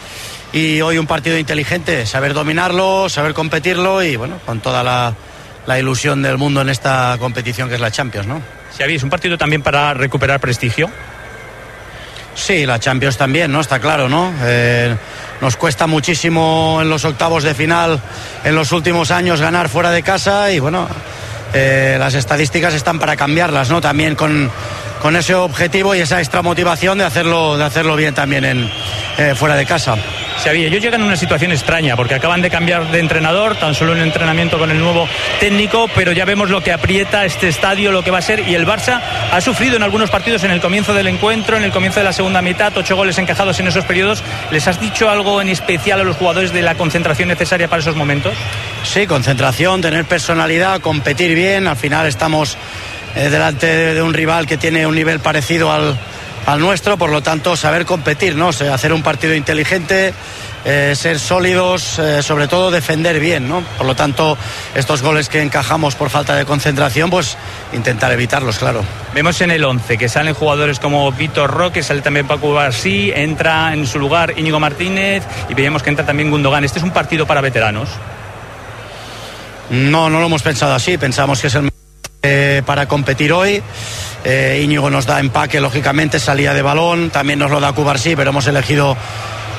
y hoy un partido inteligente, saber dominarlo, saber competirlo y bueno, con toda la, la ilusión del mundo en esta competición que es la Champions, ¿no? Xavi, es un partido también para recuperar prestigio. Sí, la Champions también, ¿no? Está claro, ¿no? Eh, nos cuesta muchísimo en los octavos de final en los últimos años ganar fuera de casa y bueno, eh, las estadísticas están para cambiarlas, ¿no? También con, con ese objetivo y esa extra motivación de hacerlo, de hacerlo bien también en, eh, fuera de casa. Xavi, ellos llegan en una situación extraña porque acaban de cambiar de entrenador, tan solo un entrenamiento con el nuevo técnico, pero ya vemos lo que aprieta este estadio, lo que va a ser, y el Barça ha sufrido en algunos partidos en el comienzo del encuentro, en el comienzo de la segunda mitad, ocho goles encajados en esos periodos. ¿Les has dicho algo en especial a los jugadores de la concentración necesaria para esos momentos? Sí, concentración, tener personalidad, competir bien. Al final estamos eh, delante de, de un rival que tiene un nivel parecido al, al nuestro, por lo tanto saber competir, ¿no? O sea, hacer un partido inteligente, eh, ser sólidos, eh, sobre todo defender bien, ¿no? Por lo tanto, estos goles que encajamos por falta de concentración, pues intentar evitarlos, claro. Vemos en el 11 que salen jugadores como Víctor Roque, sale también Paco Barsí, entra en su lugar Íñigo Martínez y veíamos que entra también Gundogan. Este es un partido para veteranos. No, no lo hemos pensado así, pensamos que es el eh, para competir hoy. Eh, Íñigo nos da empaque, lógicamente, salía de balón, también nos lo da Cubarsí, pero hemos elegido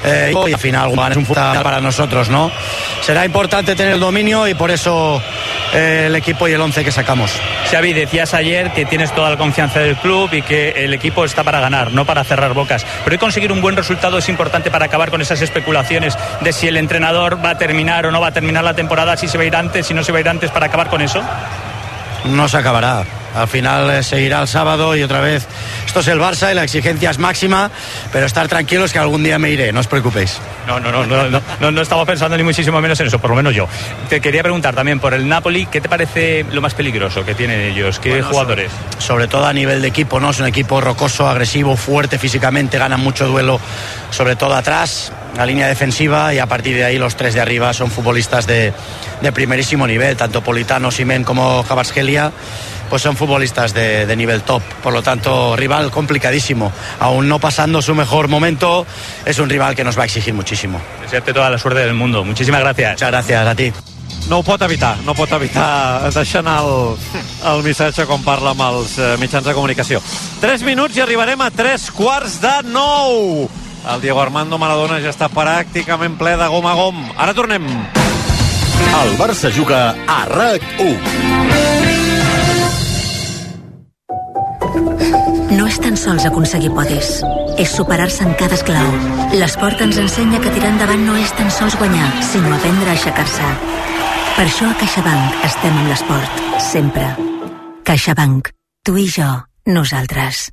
eh, y al final es un fundamental para nosotros, ¿no? Será importante tener el dominio y por eso eh, el equipo y el 11 que sacamos. Xavi, decías ayer que tienes toda la confianza del club y que el equipo está para ganar, no para cerrar bocas. Pero hoy conseguir un buen resultado es importante para acabar con esas especulaciones de si el entrenador va a terminar o no va a terminar la temporada, si se va a ir antes, si no se va a ir antes, para acabar con eso. No se acabará. Al final eh, seguirá el sábado y otra vez. Esto es el Barça y la exigencia es máxima, pero estar tranquilos que algún día me iré, no os preocupéis. No, no, no, no, no, no, estaba pensando ni muchísimo menos en eso, por lo menos yo. Te quería preguntar también por el Napoli, ¿qué te parece lo más peligroso que tienen ellos? ¿Qué Bueno, jugadores? Sobre todo a nivel de equipo, ¿no? Es un equipo rocoso, agresivo, fuerte físicamente, ganan mucho duelo, sobre todo atrás, la línea defensiva, y a partir de ahí los tres de arriba son futbolistas de, de primerísimo nivel, tanto Politano, Simen como Kvaratskhelia pues son futbolistas de, de nivel top. Por lo tanto, rival complicadísimo. Aún no pasando su mejor momento, es un rival que nos va a exigir muchísimo. Desearte toda la suerte del mundo. Muchísimas gracias. Muchas gracias a ti. No ho pot evitar, no pot evitar deixar anar el, el missatge quan parla amb els eh, mitjans de comunicació. 3 minuts i arribarem a 3 quarts de 9. El Diego Armando Maradona ja està pràcticament ple de gom a gom. Ara tornem. El Barça juga a RAC1. No és tan sols aconseguir podis, és superar-se en cada esclau. L'esport ens ensenya que tirar endavant no és tan sols guanyar, sinó aprendre a aixecar-se. Per això a CaixaBank estem amb l'esport, sempre. CaixaBank. Tu i jo, nosaltres.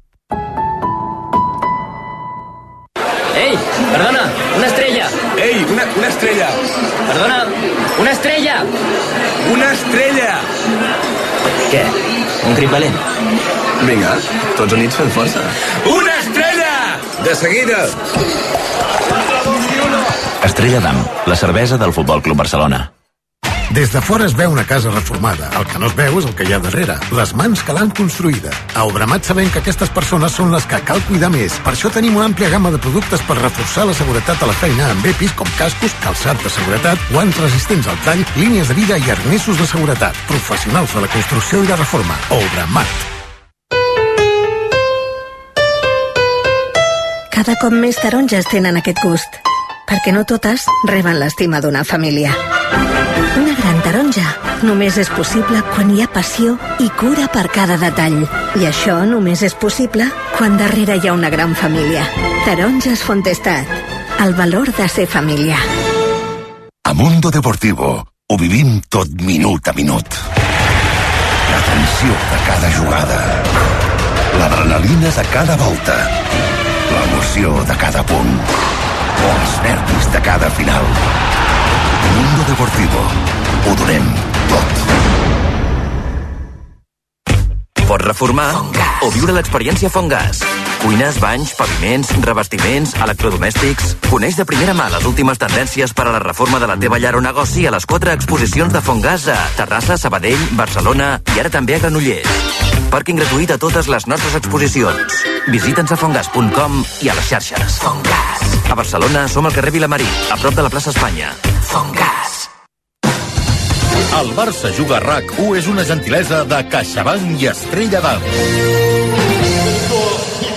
¡Ey! ¡Perdona! ¡Una estrella! ¡Ey! Una, una estrella! ¡Perdona! ¡Una estrella! Una estrella! Què? Un crit valent? Vinga, tots units fent força. Una estrella! De seguida! Estrella d'Am, la cervesa del Futbol Club Barcelona. Des de fora es veu una casa reformada. El que no es veu és el que hi ha darrere. Les mans que l'han construïda. A Obramat sabem que aquestes persones són les que cal cuidar més. Per això tenim una àmplia gamma de productes per reforçar la seguretat a la feina amb EPIs com cascos, calçat de seguretat, guants resistents al tall, línies de vida i arnesos de seguretat. Professionals de la construcció i la reforma. Obramat. Cada cop més taronges tenen aquest gust, perquè no totes reben l'estima d'una família. Una gran taronja només és possible quan hi ha passió i cura per cada detall. I això només és possible quan darrere hi ha una gran família. Taronges Fontestat. El valor de ser família. A Mundo Deportivo ho vivim tot minut a minut. La tensió de cada jugada. L'adrenalina de cada volta. L'emoció de cada punt. O els nervis de cada final. Mundo Deportivo. Ho donem tot. Pots reformar o viure l'experiència Fongas. Cuines, banys, paviments, revestiments, electrodomèstics... Coneix de primera mà les últimes tendències per a la reforma de la teva llar o negoci a les quatre exposicions de Fongas a Terrassa, Sabadell, Barcelona i ara també a Granollers. Pàrquing gratuït a totes les nostres exposicions. Visita'ns a fongas.com i a les xarxes. Fongas. A Barcelona som al carrer Vilamarí, a prop de la plaça Espanya. Fongas. El Barça Juga RAC1 és una gentilesa de CaixaBank i Estrella d'Am.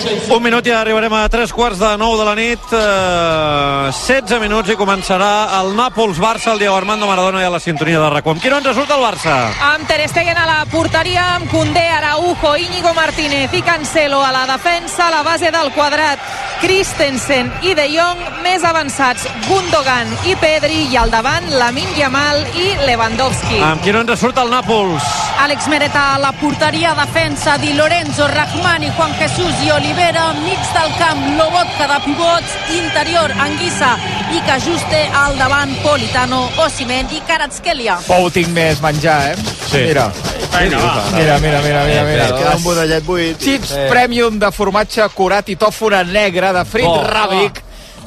Un minut i arribarem a tres quarts de nou de la nit. Eh, 16 minuts i començarà el Nàpols-Barça, el Diego Armando Maradona i a la sintonia de RAC1. Amb qui no ens resulta el Barça? Amb Ter Stegen a la porteria, amb Condé, Araujo, Íñigo Martínez i Cancelo a la defensa, a la base del quadrat, Christensen i De Jong, més avançats, Gundogan i Pedri, i al davant, Lamin Yamal i Lewandowski. Amb qui no ens surt el Nàpols? Àlex Mereta a la porteria, defensa, Di Lorenzo, Rahmani, Juan Jesús i Olivera, mig del camp, Lobotka de pivots, interior, Anguissa i Cajuste, al davant, Politano, Osimen i Karatskelia. Pou tinc més menjar, eh? Sí. Mira. Vinga. Mira, mira, mira, mira, mira. Es queda un budellet buit. Chips Eh. Premium de formatge curat i tòfona negra de frit Oh. ràbic.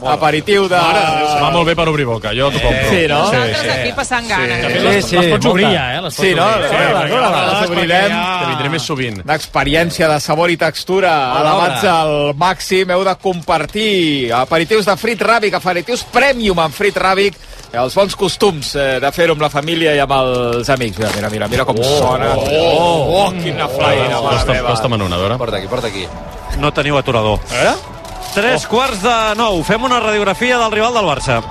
Aperitiu de... Va molt bé per obrir boca, jo t'ho compro. Sí, no? Nosaltres aquí passant gana. Sí, les, les pots obrir ja, eh? Les pots Sí, no? obrir. Sí, les, les, les obrirem. Que vindré més sovint. D'experiència de sabor i textura A elevats al màxim. Heu de compartir aperitius de frit ràbic, aperitius premium amb frit ràbic els bons costums eh, de fer-ho amb la família i amb els amics. Mira, mira, mira, mira com sona. Oh, oh, quina flaire, mare Costa, meva. costa una, a veure. Porta aquí, porta aquí. No teniu aturador. Eh? Tres quarts de nou. Fem una radiografia del rival del Barça.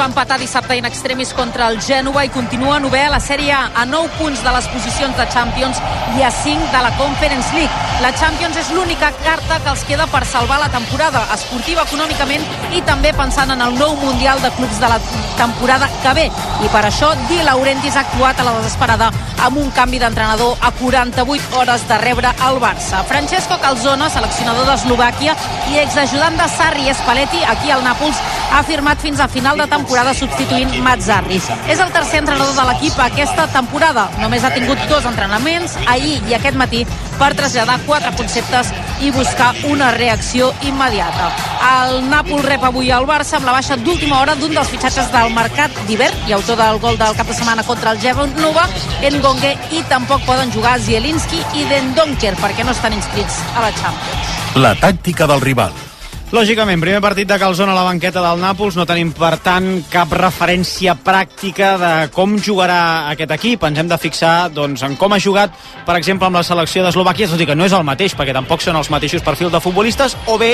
Va empatar dissabte in extremis contra el Gènova i continua novè a la sèrie A, a 9 punts de les posicions de Champions i a 5 de la Conference League. La Champions és l'única carta que els queda per salvar la temporada, esportiva econòmicament i també pensant en el nou Mundial de Clubs de la temporada que ve. I per això Di Laurentiis ha actuat a la desesperada amb un canvi d'entrenador a 48 hores de rebre el Barça. Francesco Calzona, seleccionador d'Eslovàquia i exajudant de Sarri Spalletti aquí al Nàpols, ha firmat fins a final de temporada substituint Mazzarri. És el tercer entrenador de l'equip aquesta temporada. Només ha tingut dos entrenaments, ahir i aquest matí, per traslladar quatre conceptes i buscar una reacció immediata. El Nàpols rep avui al Barça amb la baixa d'última hora d'un dels fitxatges del mercat d'hivern i autor del gol del cap de setmana contra el Nova, Ngongue, i tampoc poden jugar Zielinski i Dendonker perquè no estan inscrits a la Champions. La tàctica del rival. Lògicament, primer partit de Calzona a la banqueta del Nàpols, no tenim, per tant, cap referència pràctica de com jugarà aquest equip. Ens hem de fixar doncs, en com ha jugat, per exemple, amb la selecció d'Eslovàquia, tot i que no és el mateix, perquè tampoc són els mateixos perfils de futbolistes, o bé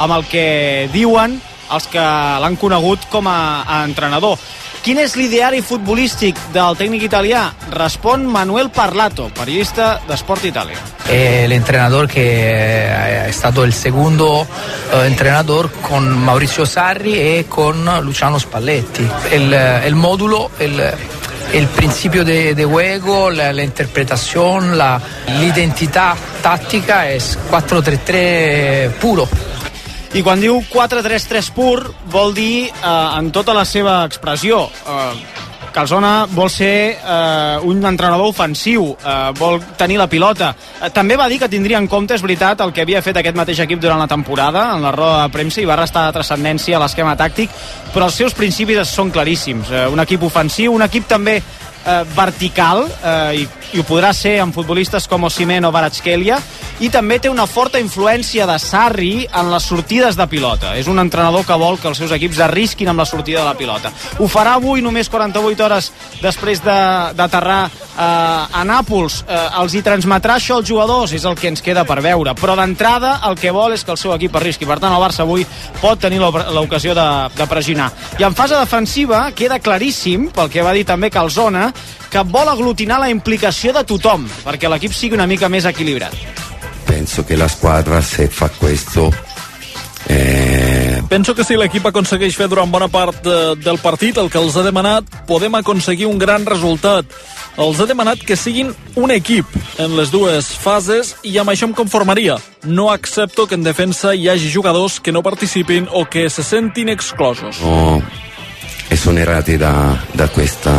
amb el que diuen els que l'han conegut com a, entrenador. Quin és l'ideari futbolístic del tècnic italià? Respon Manuel Parlato, periodista d'Esport Italia. È l'entrenador che è stato il secondo eh, entrenador con Maurizio Sarri e con Luciano Spalletti. Il, il modulo, il, el principio de, de juego, la, la interpretación, la, l'identità tattica es 4-3-3 puro. I quan diu 4-3-3 pur, vol dir eh, en tota la seva expressió. Eh, Calzona vol ser eh, un entrenador ofensiu, eh, vol tenir la pilota. Eh, també va dir que tindria en compte, és veritat, el que havia fet aquest mateix equip durant la temporada, en la roda de premsa, i va restar transcendència a l'esquema tàctic, però els seus principis són claríssims. Eh, un equip ofensiu, un equip també eh, vertical eh, i, i ho podrà ser amb futbolistes com Osimhen o Baratskelia. I també té una forta influència de Sarri en les sortides de pilota. És un entrenador que vol que els seus equips arrisquin amb la sortida de la pilota. Ho farà avui només 48 hores després d'aterrar de, eh, a Nàpols. Eh, els hi transmetrà això als jugadors. És el que ens queda per veure. Però d'entrada el que vol és que el seu equip arrisqui. Per tant el Barça avui pot tenir l'ocasió de, de pressionar. I en fase defensiva queda claríssim pel que va dir també Calzona que vol aglutinar la implicació de tothom perquè l'equip sigui una mica més equilibrat. Penso che la squadra se fa questo eh, penso que si l'equip aconsegueix fer durant bona part de, del partit el que els ha demanat, podem aconseguir un gran resultat. Els ha demanat que siguin un equip en les dues fases i amb això em conformaria. No accepto que en defensa hi hagi jugadors que no participin o que se sentin exclosos. No, e sono errati da, da, questa,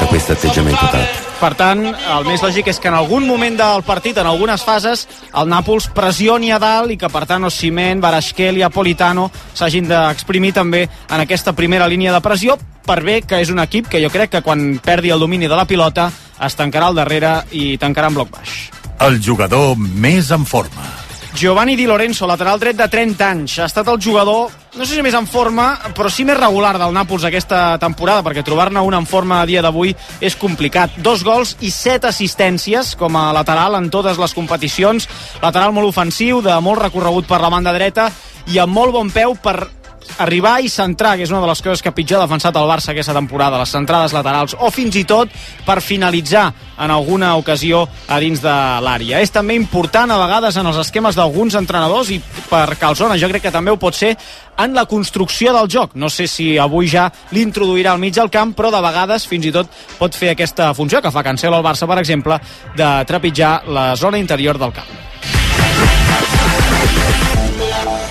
da questo atteggiamento tattico. Per tant, el més lògic és que en algun moment del partit, en algunes fases, el Nàpols pressioni a dalt i que, per tant, Osimhen, Barasquel i Apolitano s'hagin d'exprimir també en aquesta primera línia de pressió, per bé que és un equip que jo crec que quan perdi el domini de la pilota es tancarà al darrere i tancarà en bloc baix. El jugador més en forma. Giovanni Di Lorenzo, lateral dret de 30 anys. Ha estat el jugador, no sé si més en forma, però sí més regular del Nàpols aquesta temporada, perquè trobar-ne una en forma a dia d'avui és complicat. Dos gols i set assistències com a lateral en totes les competicions. Lateral molt ofensiu, de molt recorregut per la banda dreta i amb molt bon peu per arribar i centrar, que és una de les coses que pitjor ha defensat el Barça aquesta temporada, les centrades laterals, o fins i tot per finalitzar en alguna ocasió a dins de l'àrea. És també important a vegades en els esquemes d'alguns entrenadors i per Calzona jo crec que també ho pot ser en la construcció del joc. No sé si avui ja l'introduirà al mig del camp, però de vegades fins i tot pot fer aquesta funció que fa Cancelo al Barça, per exemple, de trepitjar la zona interior del camp.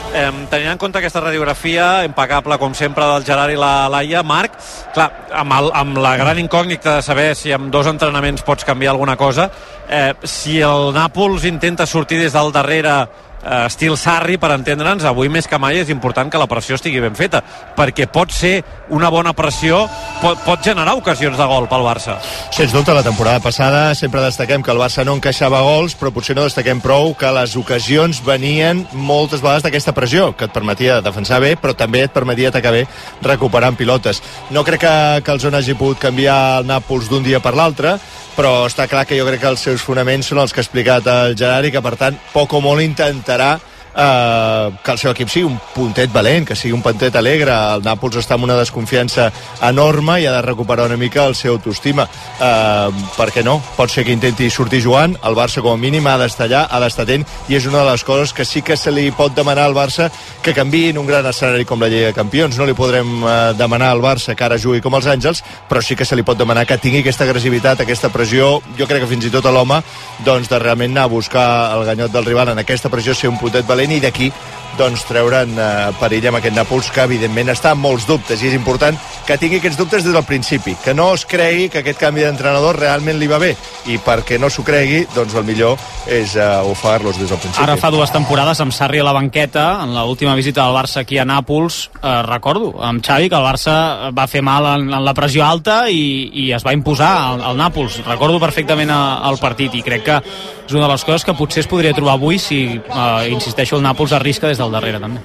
Eh, tenint en compte aquesta radiografia impecable, com sempre, del Gerard i la Laia, Marc, clar, amb, el, amb la gran incògnita de saber si amb dos entrenaments pots canviar alguna cosa, eh, si el Nàpols intenta sortir des del darrere eh, estil Sarri, per entendre'ns, avui més que mai és important que la pressió estigui ben feta, perquè pot ser una bona pressió, pot, pot generar ocasions de gol pel Barça. Sens dubte, la temporada passada sempre destaquem que el Barça no encaixava gols, però potser no destaquem prou que les ocasions venien moltes vegades d'aquesta pressió, que et permetia defensar bé, però també et permetia atacar bé recuperant pilotes. No crec que, que el Zona hagi pogut canviar el Nàpols d'un dia per l'altre, però està clar que jo crec que els seus fonaments són els que ha explicat el Gerard i que, per tant, poc o molt intentarà eh, que el seu equip sigui un puntet valent, que sigui un puntet alegre. El Nàpols està amb una desconfiança enorme i ha de recuperar una mica el seu autoestima. Eh, per què no? Pot ser que intenti sortir jugant, el Barça com a mínim ha d'estar allà, ha d'estar atent, i és una de les coses que sí que se li pot demanar al Barça que canvi en un gran escenari com la Lliga de Campions. No li podrem eh, demanar al Barça que ara jugui com els Àngels, però sí que se li pot demanar que tingui aquesta agressivitat, aquesta pressió, jo crec que fins i tot a l'home, doncs de realment anar a buscar el ganyot del rival en aquesta pressió, ser un puntet valent i d'aquí doncs treure'n eh, perill amb aquest Nàpols que evidentment està amb molts dubtes i és important que tingui aquests dubtes des del principi que no es cregui que aquest canvi d'entrenador realment li va bé i perquè no s'ho cregui doncs el millor és uh, ofegar-los des del principi. Ara fa dues temporades amb Sarri a la banqueta en l'última visita del Barça aquí a Nàpols eh, recordo amb Xavi que el Barça va fer mal en, en la pressió alta i, i es va imposar al, al Nàpols. Recordo perfectament el partit i crec que és una de les coses que potser es podria trobar avui si, eh, insisteixo, el Nàpols arrisca des del darrere també.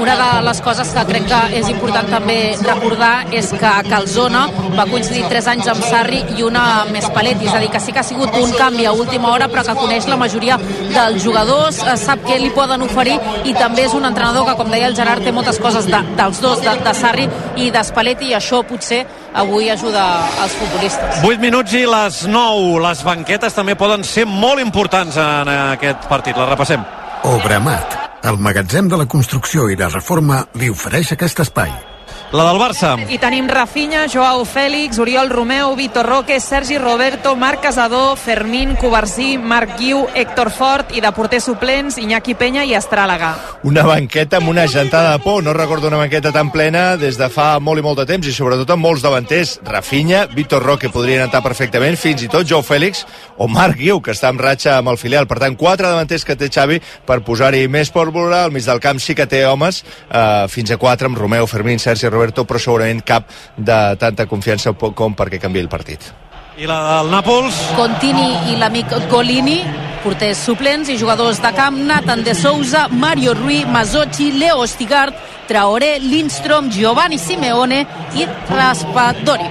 Una de les coses que crec que és important també recordar és que Calzona va coincidir 3 anys amb Sarri i una amb Spalletti, és a dir, que sí que ha sigut un canvi a última hora però que coneix la majoria dels jugadors, eh, sap què li poden oferir i també és un entrenador que, com deia el Gerard, té moltes coses de, dels dos, de, de Sarri i de Spalletti i això potser avui ajuda als futbolistes. 8 minuts i les 9. Les banquetes també poden ser molt importants en aquest partit. La repassem. Obramat, el magatzem de la construcció i la reforma li ofereix aquest espai. La del Barça. I tenim Rafinha, Joao Fèlix, Oriol Romeu, Vitor Roque, Sergi Roberto, Marc Casador, Fermín, Covarsí, Marc Guiu, Héctor Fort i de porters suplents Iñaki Penya i Estràlaga. Una banqueta amb una gentada de por. No recordo una banqueta tan plena des de fa molt i molt de temps i sobretot amb molts davanters. Rafinha, Vitor Roque podrien entrar perfectament, fins i tot Joao Fèlix o Marc Guiu, que està en ratxa amb el filial. Per tant, quatre davanters que té Xavi per posar-hi més pólvora. Al mig del camp sí que té homes, eh, fins a quatre amb Romeu, Fermín, Sergi Roberto, però segurament cap de tanta confiança com perquè canvi el partit. I la del Nàpols? Contini i l'amic Golini, porters suplents i jugadors de camp, Nathan de Souza, Mario Rui, Mazzocchi, Leo Stigart, Traoré, Lindstrom, Giovanni Simeone i Raspadori.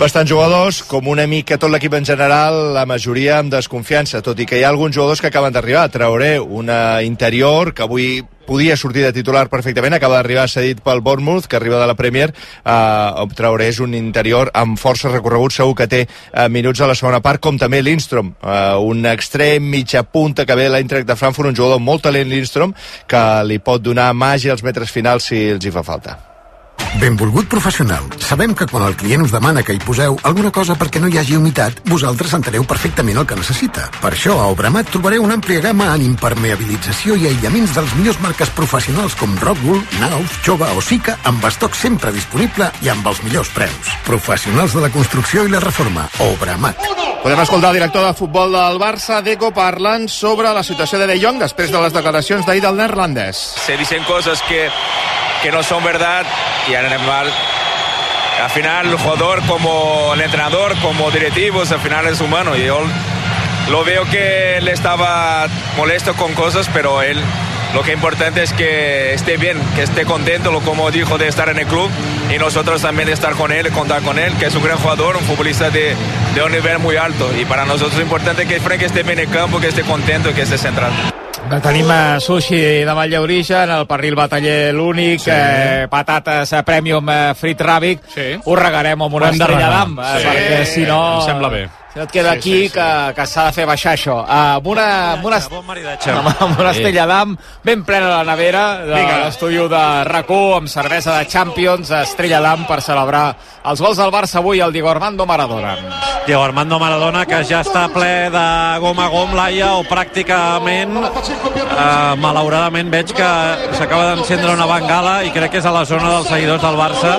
Bastants jugadors, com una mica tot l'equip en general, la majoria amb desconfiança, tot i que hi ha alguns jugadors que acaben d'arribar. Trauré una interior que avui podia sortir de titular perfectament, acaba d'arribar cedit pel Bournemouth, que arriba de la Premier. Uh, Traoré és un interior amb força recorregut, segur que té uh, minuts a la segona part, com també Lindstrom, uh, un extrem mitja punta que ve de l'Eintracht de Frankfurt, un jugador molt talent Lindstrom, que li pot donar màgia als metres finals si els hi fa falta. Benvolgut professional, sabem que quan el client us demana que hi poseu alguna cosa perquè no hi hagi humitat, vosaltres enteneu perfectament el que necessita. Per això a Obramat trobareu una àmplia gamma en impermeabilització i aïllaments dels millors marques professionals com Rockwool, Nauf, Jova o Sica, amb estoc sempre disponible i amb els millors preus. Professionals de la construcció i la reforma. Obramat. Podem escoltar el director de futbol del Barça, Deco, parlant sobre la situació de De Jong després de les declaracions d'ahir del neerlandès. Se dicen cosas que, que no son verdad y Al final el jugador como el entrenador, como directivos, al final es humano y yo lo veo que él estaba molesto con cosas, pero él lo que es importante es que esté bien, que esté contento, lo como dijo, de estar en el club y nosotros también de estar con él, contar con él, que es un gran jugador, un futbolista de, de un nivel muy alto. Y para nosotros es importante que Frank esté bien en el campo, que esté contento y que esté centrado. Tenim eh, sushi de Vall d'Origen, el pernil bataller l'únic, sí. eh, patates eh, premium eh, frit ràbic. Sí. Ho regarem amb una Ho estrella d'am, Sí. perquè si no... Em sembla bé. Si no et queda Sí, aquí sí, sí. que, que s'ha de fer baixar això. Uh, amb una, amb una, amb, amb una Sí. estrella d'am ben plena la nevera de l'estudi de rac amb cervesa de Champions, estrella d'am per celebrar els gols del Barça avui al Diego Armando Maradona. Diego Armando Maradona, que ja està ple de gom a gom, Laia, o pràcticament, eh, malauradament veig que s'acaba d'encendre una bengala i crec que és a la zona dels seguidors del Barça.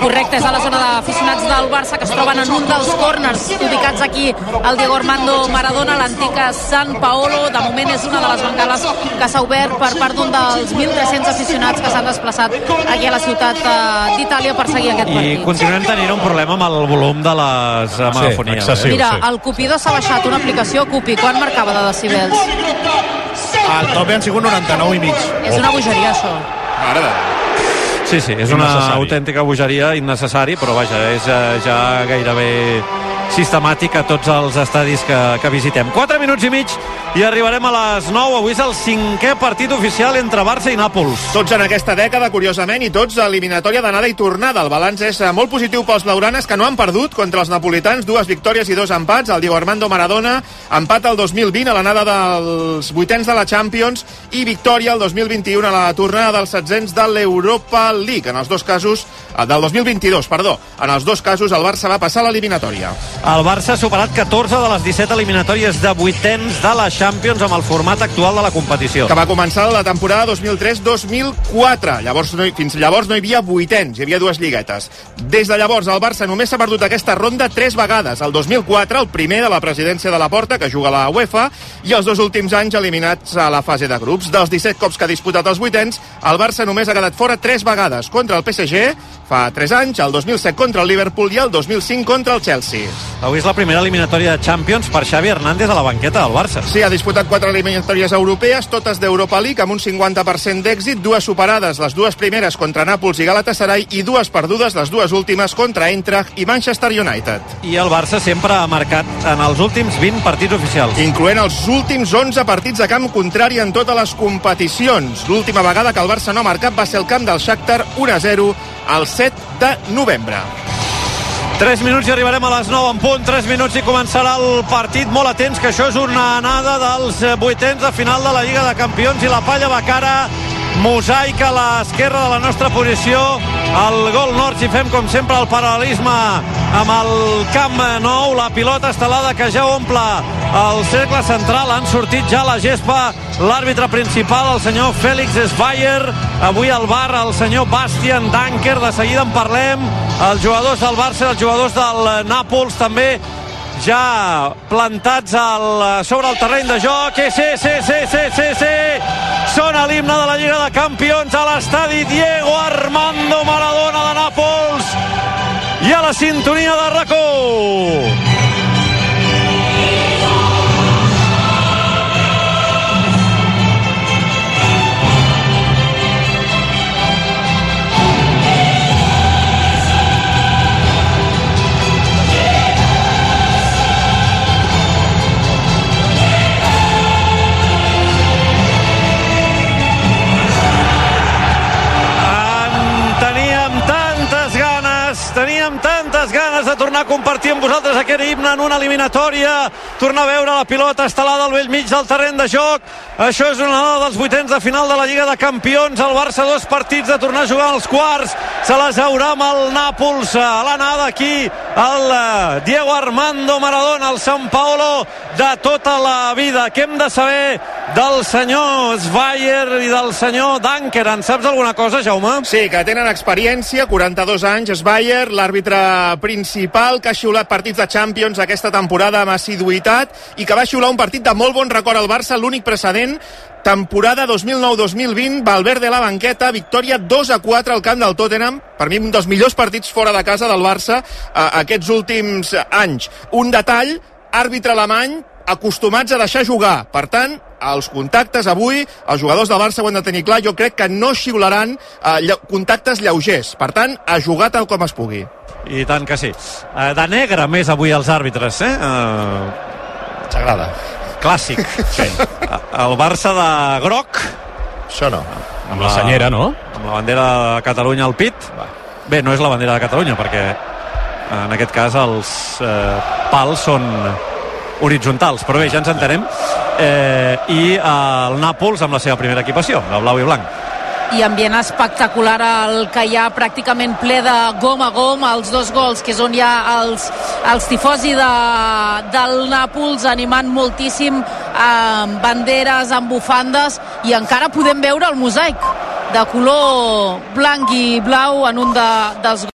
Correcte, és a la zona d'aficionats del Barça que es troben en un dels corners ubicats aquí al Diego Armando Maradona, l'antic San Paolo. De moment és una de les bengales que s'ha obert per part d'un dels 1.300 aficionats que s'han desplaçat aquí a la ciutat eh, d'Itàlia per seguir aquest I partit. continuem tenint un problema amb el volum de les eh, megafonies. excessiu. Mira, el Cupido s'ha baixat una aplicació Cupi. Quan marcava de decibels? El tope han sigut 99 i mig. És una bogeria, això. Mare de Déu. Sí, sí, és una autèntica bogeria, innecessari, però vaja, és eh, ja gairebé sistemàtic a tots els estadis que, que visitem. 4 minuts i mig i arribarem a les 9. Avui és el cinquè partit oficial entre Barça i Nàpols. Tots en aquesta dècada, curiosament, i tots a eliminatòria d'anada i tornada. El balanç és eh, molt positiu pels blaugranes, que no han perdut contra els napolitans, dues victòries i dos empats. El Diego Armando Maradona, empat el 2020 a l'anada dels vuitens de la Champions i victòria el 2021 a la tornada dels setzents de l'Europa League. En els dos casos, eh, del 2022, perdó. En els dos casos el Barça va passar l'eliminatòria. El Barça ha superat 14 de les 17 eliminatòries de vuitens de la Champions amb el format actual de la competició. que va començar la temporada 2003-2004. Llavors, no, fins llavors no hi havia vuitens, hi havia dues lliguetes. Des de llavors, el Barça només s'ha perdut aquesta ronda tres vegades. El 2004, el primer de la presidència de la Porta, que juga a la UEFA, i els dos últims anys eliminats a la fase de grups. Dels 17 cops que ha disputat els vuitens, el Barça només ha quedat fora tres vegades. Contra el PSG, fa 3 anys, el 2007 contra el Liverpool i el 2005 contra el Chelsea. Avui és la primera eliminatòria de Champions per Xavi Hernández a la banqueta del Barça. Sí, ha disputat quatre eliminatòries europees, totes d'Europa League, amb un 50% d'èxit, dues superades, les dues primeres contra Nàpols i Galatasaray, i dues perdudes, les dues últimes contra Eintracht i Manchester United. I el Barça sempre ha marcat en els últims 20 partits oficials. Incloent els últims 11 partits de camp contrari en totes les competicions. L'última vegada que el Barça no ha marcat va ser el camp del Shakhtar 1-0 el 7 de novembre. 3 minuts i arribarem a les 9 en punt, 3 minuts i començarà el partit. Molt atents, que això és una anada dels vuitens de final de la Lliga de Campions i la palla va cara mosaic a l'esquerra de la nostra posició al gol nord si fem com sempre el paral·lelisme amb el camp nou la pilota estelada que ja omple el cercle central. Han sortit ja la gespa l'àrbitre principal el senyor Félix Esbayer. Avui al bar el senyor Bastian Danker. De seguida en parlem els jugadors del Barça i els jugadors del Nàpols també ja plantats al, sobre el terreny de joc. Eh, sí, sí, sí, sí, sí, sí. Sona l'himne de la Lliga de Campions a l'estadi Diego Armando Maradona de Nàpols i a la sintonia de racó. Ganes de tornar a compartir amb vosaltres aquest himne en una eliminatòria, tornar a veure la pilota estelada al vell mig del terreny de joc. Això és una dels vuitens de final de la Lliga de Campions. El Barça dos partits de tornar a jugar als quarts. Se les haurà amb el Nàpols a l'anada aquí el eh, Diego Armando Maradona, el San Paolo de tota la vida. Què hem de saber del senyor Sveyer i del senyor Danker? En saps alguna cosa, Jaume? Sí, que tenen experiència, 42 anys, Sveyer, l'àrbitre principal, que ha xiulat partits de Champions aquesta temporada amb assiduïtat i que va xiular un partit de molt bon record al Barça, l'únic precedent temporada 2009-2020, Valverde a la banqueta, victòria 2 a 4 al camp del Tottenham, per mi un dels millors partits fora de casa del Barça eh, aquests últims anys. Un detall, àrbitre alemany, acostumats a deixar jugar. Per tant, els contactes avui, els jugadors del Barça ho han de tenir clar, jo crec que no xiularan eh, contactes lleugers. Per tant, a jugar tal com es pugui. I tant que sí. Eh, de negre més avui els àrbitres, eh? eh T'agrada. clàssic. Sí. El Barça de groc. Això no. Amb la senyera, no? Amb la bandera de Catalunya al pit. Bé, no és la bandera de Catalunya, perquè en aquest cas els eh, pals són horitzontals, però bé, ja ens entenem. Eh, I el Nàpols amb la seva primera equipació, de blau i blanc i ambient espectacular el que hi ha pràcticament ple de gom a gom els dos gols que és on hi ha els, els tifosi de, del Nàpols animant moltíssim amb banderes, amb bufandes i encara podem veure el mosaic de color blanc i blau en un de, dels